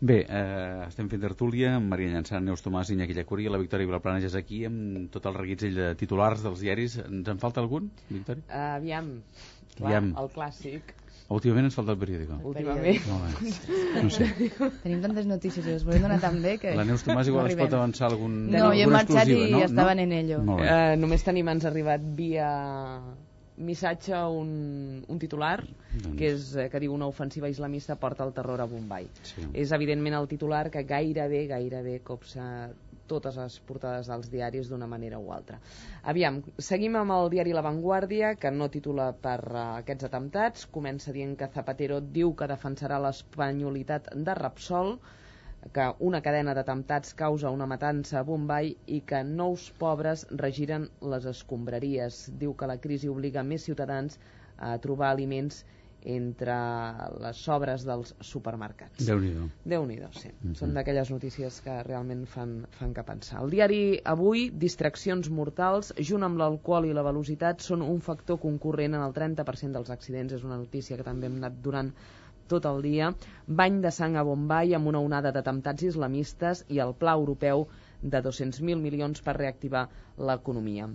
Bé, eh, estem fent tertúlia amb Maria Llançà, Neus Tomàs, Iñaki Llacuri, la Victòria Vilaplana ja és aquí, amb tot el reguitzell de titulars dels diaris. Ens en falta algun, Victòria? Uh, aviam, clar, Aviam. el clàssic. Últimament ens falta el periòdico. Últimament. Bé. [LAUGHS] No sé. Tenim tantes notícies i les volem donar tan bé que... La Neus Tomàs igual no ens pot avançar algun, No, jo he marxat i no? estaven no? en ello. Uh, només tenim, ens ha arribat via missatge un, un titular Doncs. que, és, eh, que diu una ofensiva islamista porta el terror a Bombay. Sí. És evidentment el titular que gairebé, gairebé copsa totes les portades dels diaris d'una manera o altra. Aviam, seguim amb el diari La Vanguardia, que no titula per uh, aquests atemptats. Comença dient que Zapatero diu que defensarà l'espanyolitat de Repsol, que una cadena d'atemptats causa una matança a Bombay i que nous pobres regiren les escombraries. Diu que la crisi obliga més ciutadans a trobar aliments entre les sobres dels supermercats. Déu-n'hi-do. Déu-n'hi-do, sí. Mhm. Són d'aquelles notícies que realment fan, fan que pensar. El diari Avui, distraccions mortals, junt amb l'alcohol i la velocitat, són un factor concurrent en el 30% dels accidents. És una notícia que també hem anat durant tot el dia. Bany de sang a Bombay amb una onada d'atemptats islamistes i el pla europeu de 200.000 milions per reactivar l'economia.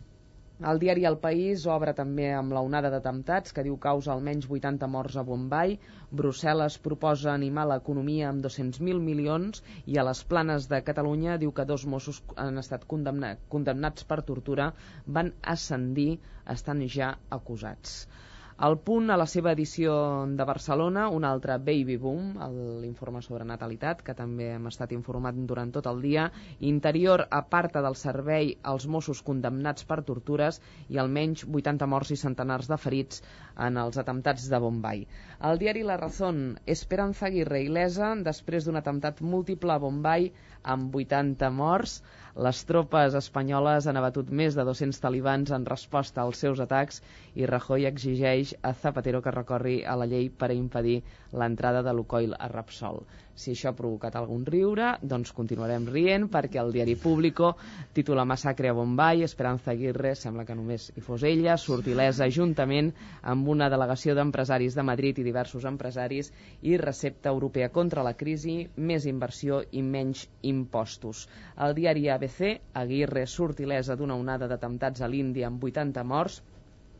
El diari El País obre també amb la onada d'atemptats que diu causa almenys 80 morts a Bombay. Brussel·les proposa animar l'economia amb 200.000 milions i a les planes de Catalunya diu que dos Mossos han estat condemna condemnats per tortura van ascendir, estan ja acusats. El punt a la seva edició de Barcelona, un altre baby boom, l'informe sobre natalitat, que també hem estat informat durant tot el dia. Interior aparta del servei els Mossos condemnats per tortures i almenys 80 morts i centenars de ferits en els atemptats de Bombay. El diari La Razón, Esperanza Aguirre il·lesa després d'un atemptat múltiple a Bombay amb 80 morts. Les tropes espanyoles han abatut més de 200 talibans en resposta als seus atacs i Rajoy exigeix a Zapatero que recorri a la llei per a impedir l'entrada de Lukoil a Repsol. Si això ha provocat algun riure, doncs continuarem rient perquè el diari Público titula Massacre a Bombay, Esperanza Aguirre, sembla que només hi fos ella, surt il·lesa juntament amb una delegació d'empresaris de Madrid i diversos empresaris i recepta europea contra la crisi, més inversió i menys impostos. El diari ABC, Aguirre surt il·lesa d'una onada d'atemptats a l'Índia amb 80 morts,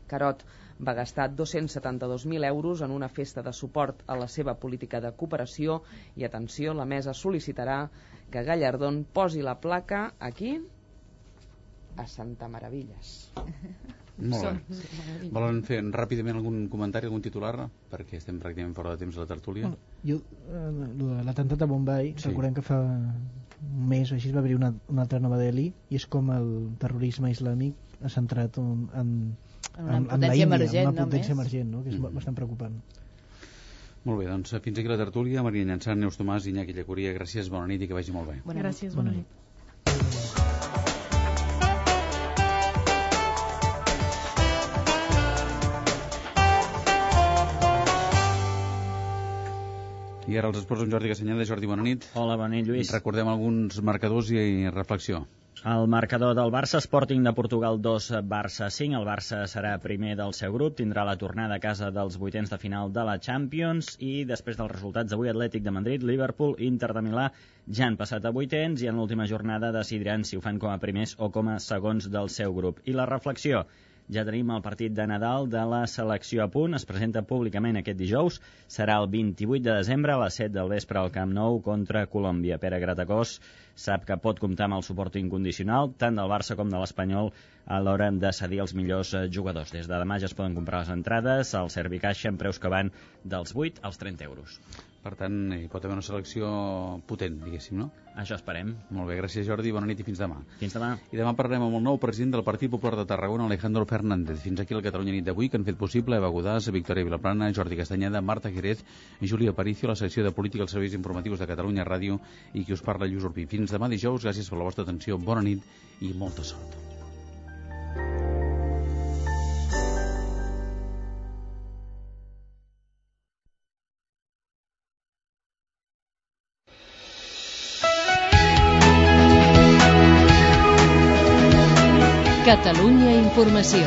Carot va gastar 272.000 euros en una festa de suport a la seva política de cooperació i, atenció, la mesa sol·licitarà que Gallardón posi la placa aquí a Santa Maravilles. Molt bé. Volen fer ràpidament algun comentari, algun titular? Perquè estem pràcticament fora de temps de la tertúlia. Jo, eh, l'atemptat de Bombay, Sí. recordem que fa un mes o així va haver-hi una, una altra Nova Delhi i és com el terrorisme islàmic ha centrat en, en, En, en la potència Índia, emergent, una potència només. emergent, no? que és Mhm. bastant preocupant. Molt bé, doncs fins aquí la tertúlia. Maria Llançà, Neus Tomàs, Iñaki Llacuria, gràcies, bona nit i que vagi molt bé. Bona Gràcies, Bona bona nit. nit. I ara els esports amb Jordi Cassanyada. Jordi, bona nit. Hola, bona nit, Lluís. Recordem alguns marcadors i reflexió. El marcador del Barça Sporting de Portugal 2, Barça 5. El Barça serà primer del seu grup, tindrà la tornada a casa dels vuitens de final de la Champions i després dels resultats d'avui Atlètic de Madrid, Liverpool, Inter de Milà ja han passat a vuitens i en l'última jornada decidiran si ho fan com a primers o com a segons del seu grup. I la reflexió, ja tenim el partit de Nadal de la selecció a punt, es presenta públicament aquest dijous, serà el 28 de desembre a les 7 del vespre al Camp Nou contra Colòmbia. Pere Gratacós sap que pot comptar amb el suport incondicional tant del Barça com de l'Espanyol a l'hora de cedir els millors eh, jugadors. Des de demà ja es poden comprar les entrades al Servicaixa amb preus que van dels 8 als 30 euros. Per tant, hi pot haver una selecció potent, diguéssim, no? Això esperem. Molt bé, gràcies Jordi, bona nit i fins demà. Fins demà. I demà parlarem amb el nou president del Partit Popular de Tarragona, Alejandro Fernández. Fins aquí el Catalunya nit d'avui, que han fet possible Eva Godàs, Victòria Vilaplana, Jordi Castanyeda, Marta Jerez, Júlia Aparicio, la secció de Política als Serveis Informatius de Catalunya Ràdio i qui us parla, Lluís Urpí. Fins demà dijous, gràcies per la vostra atenció, bona nit i molta sort. Catalunya Informació.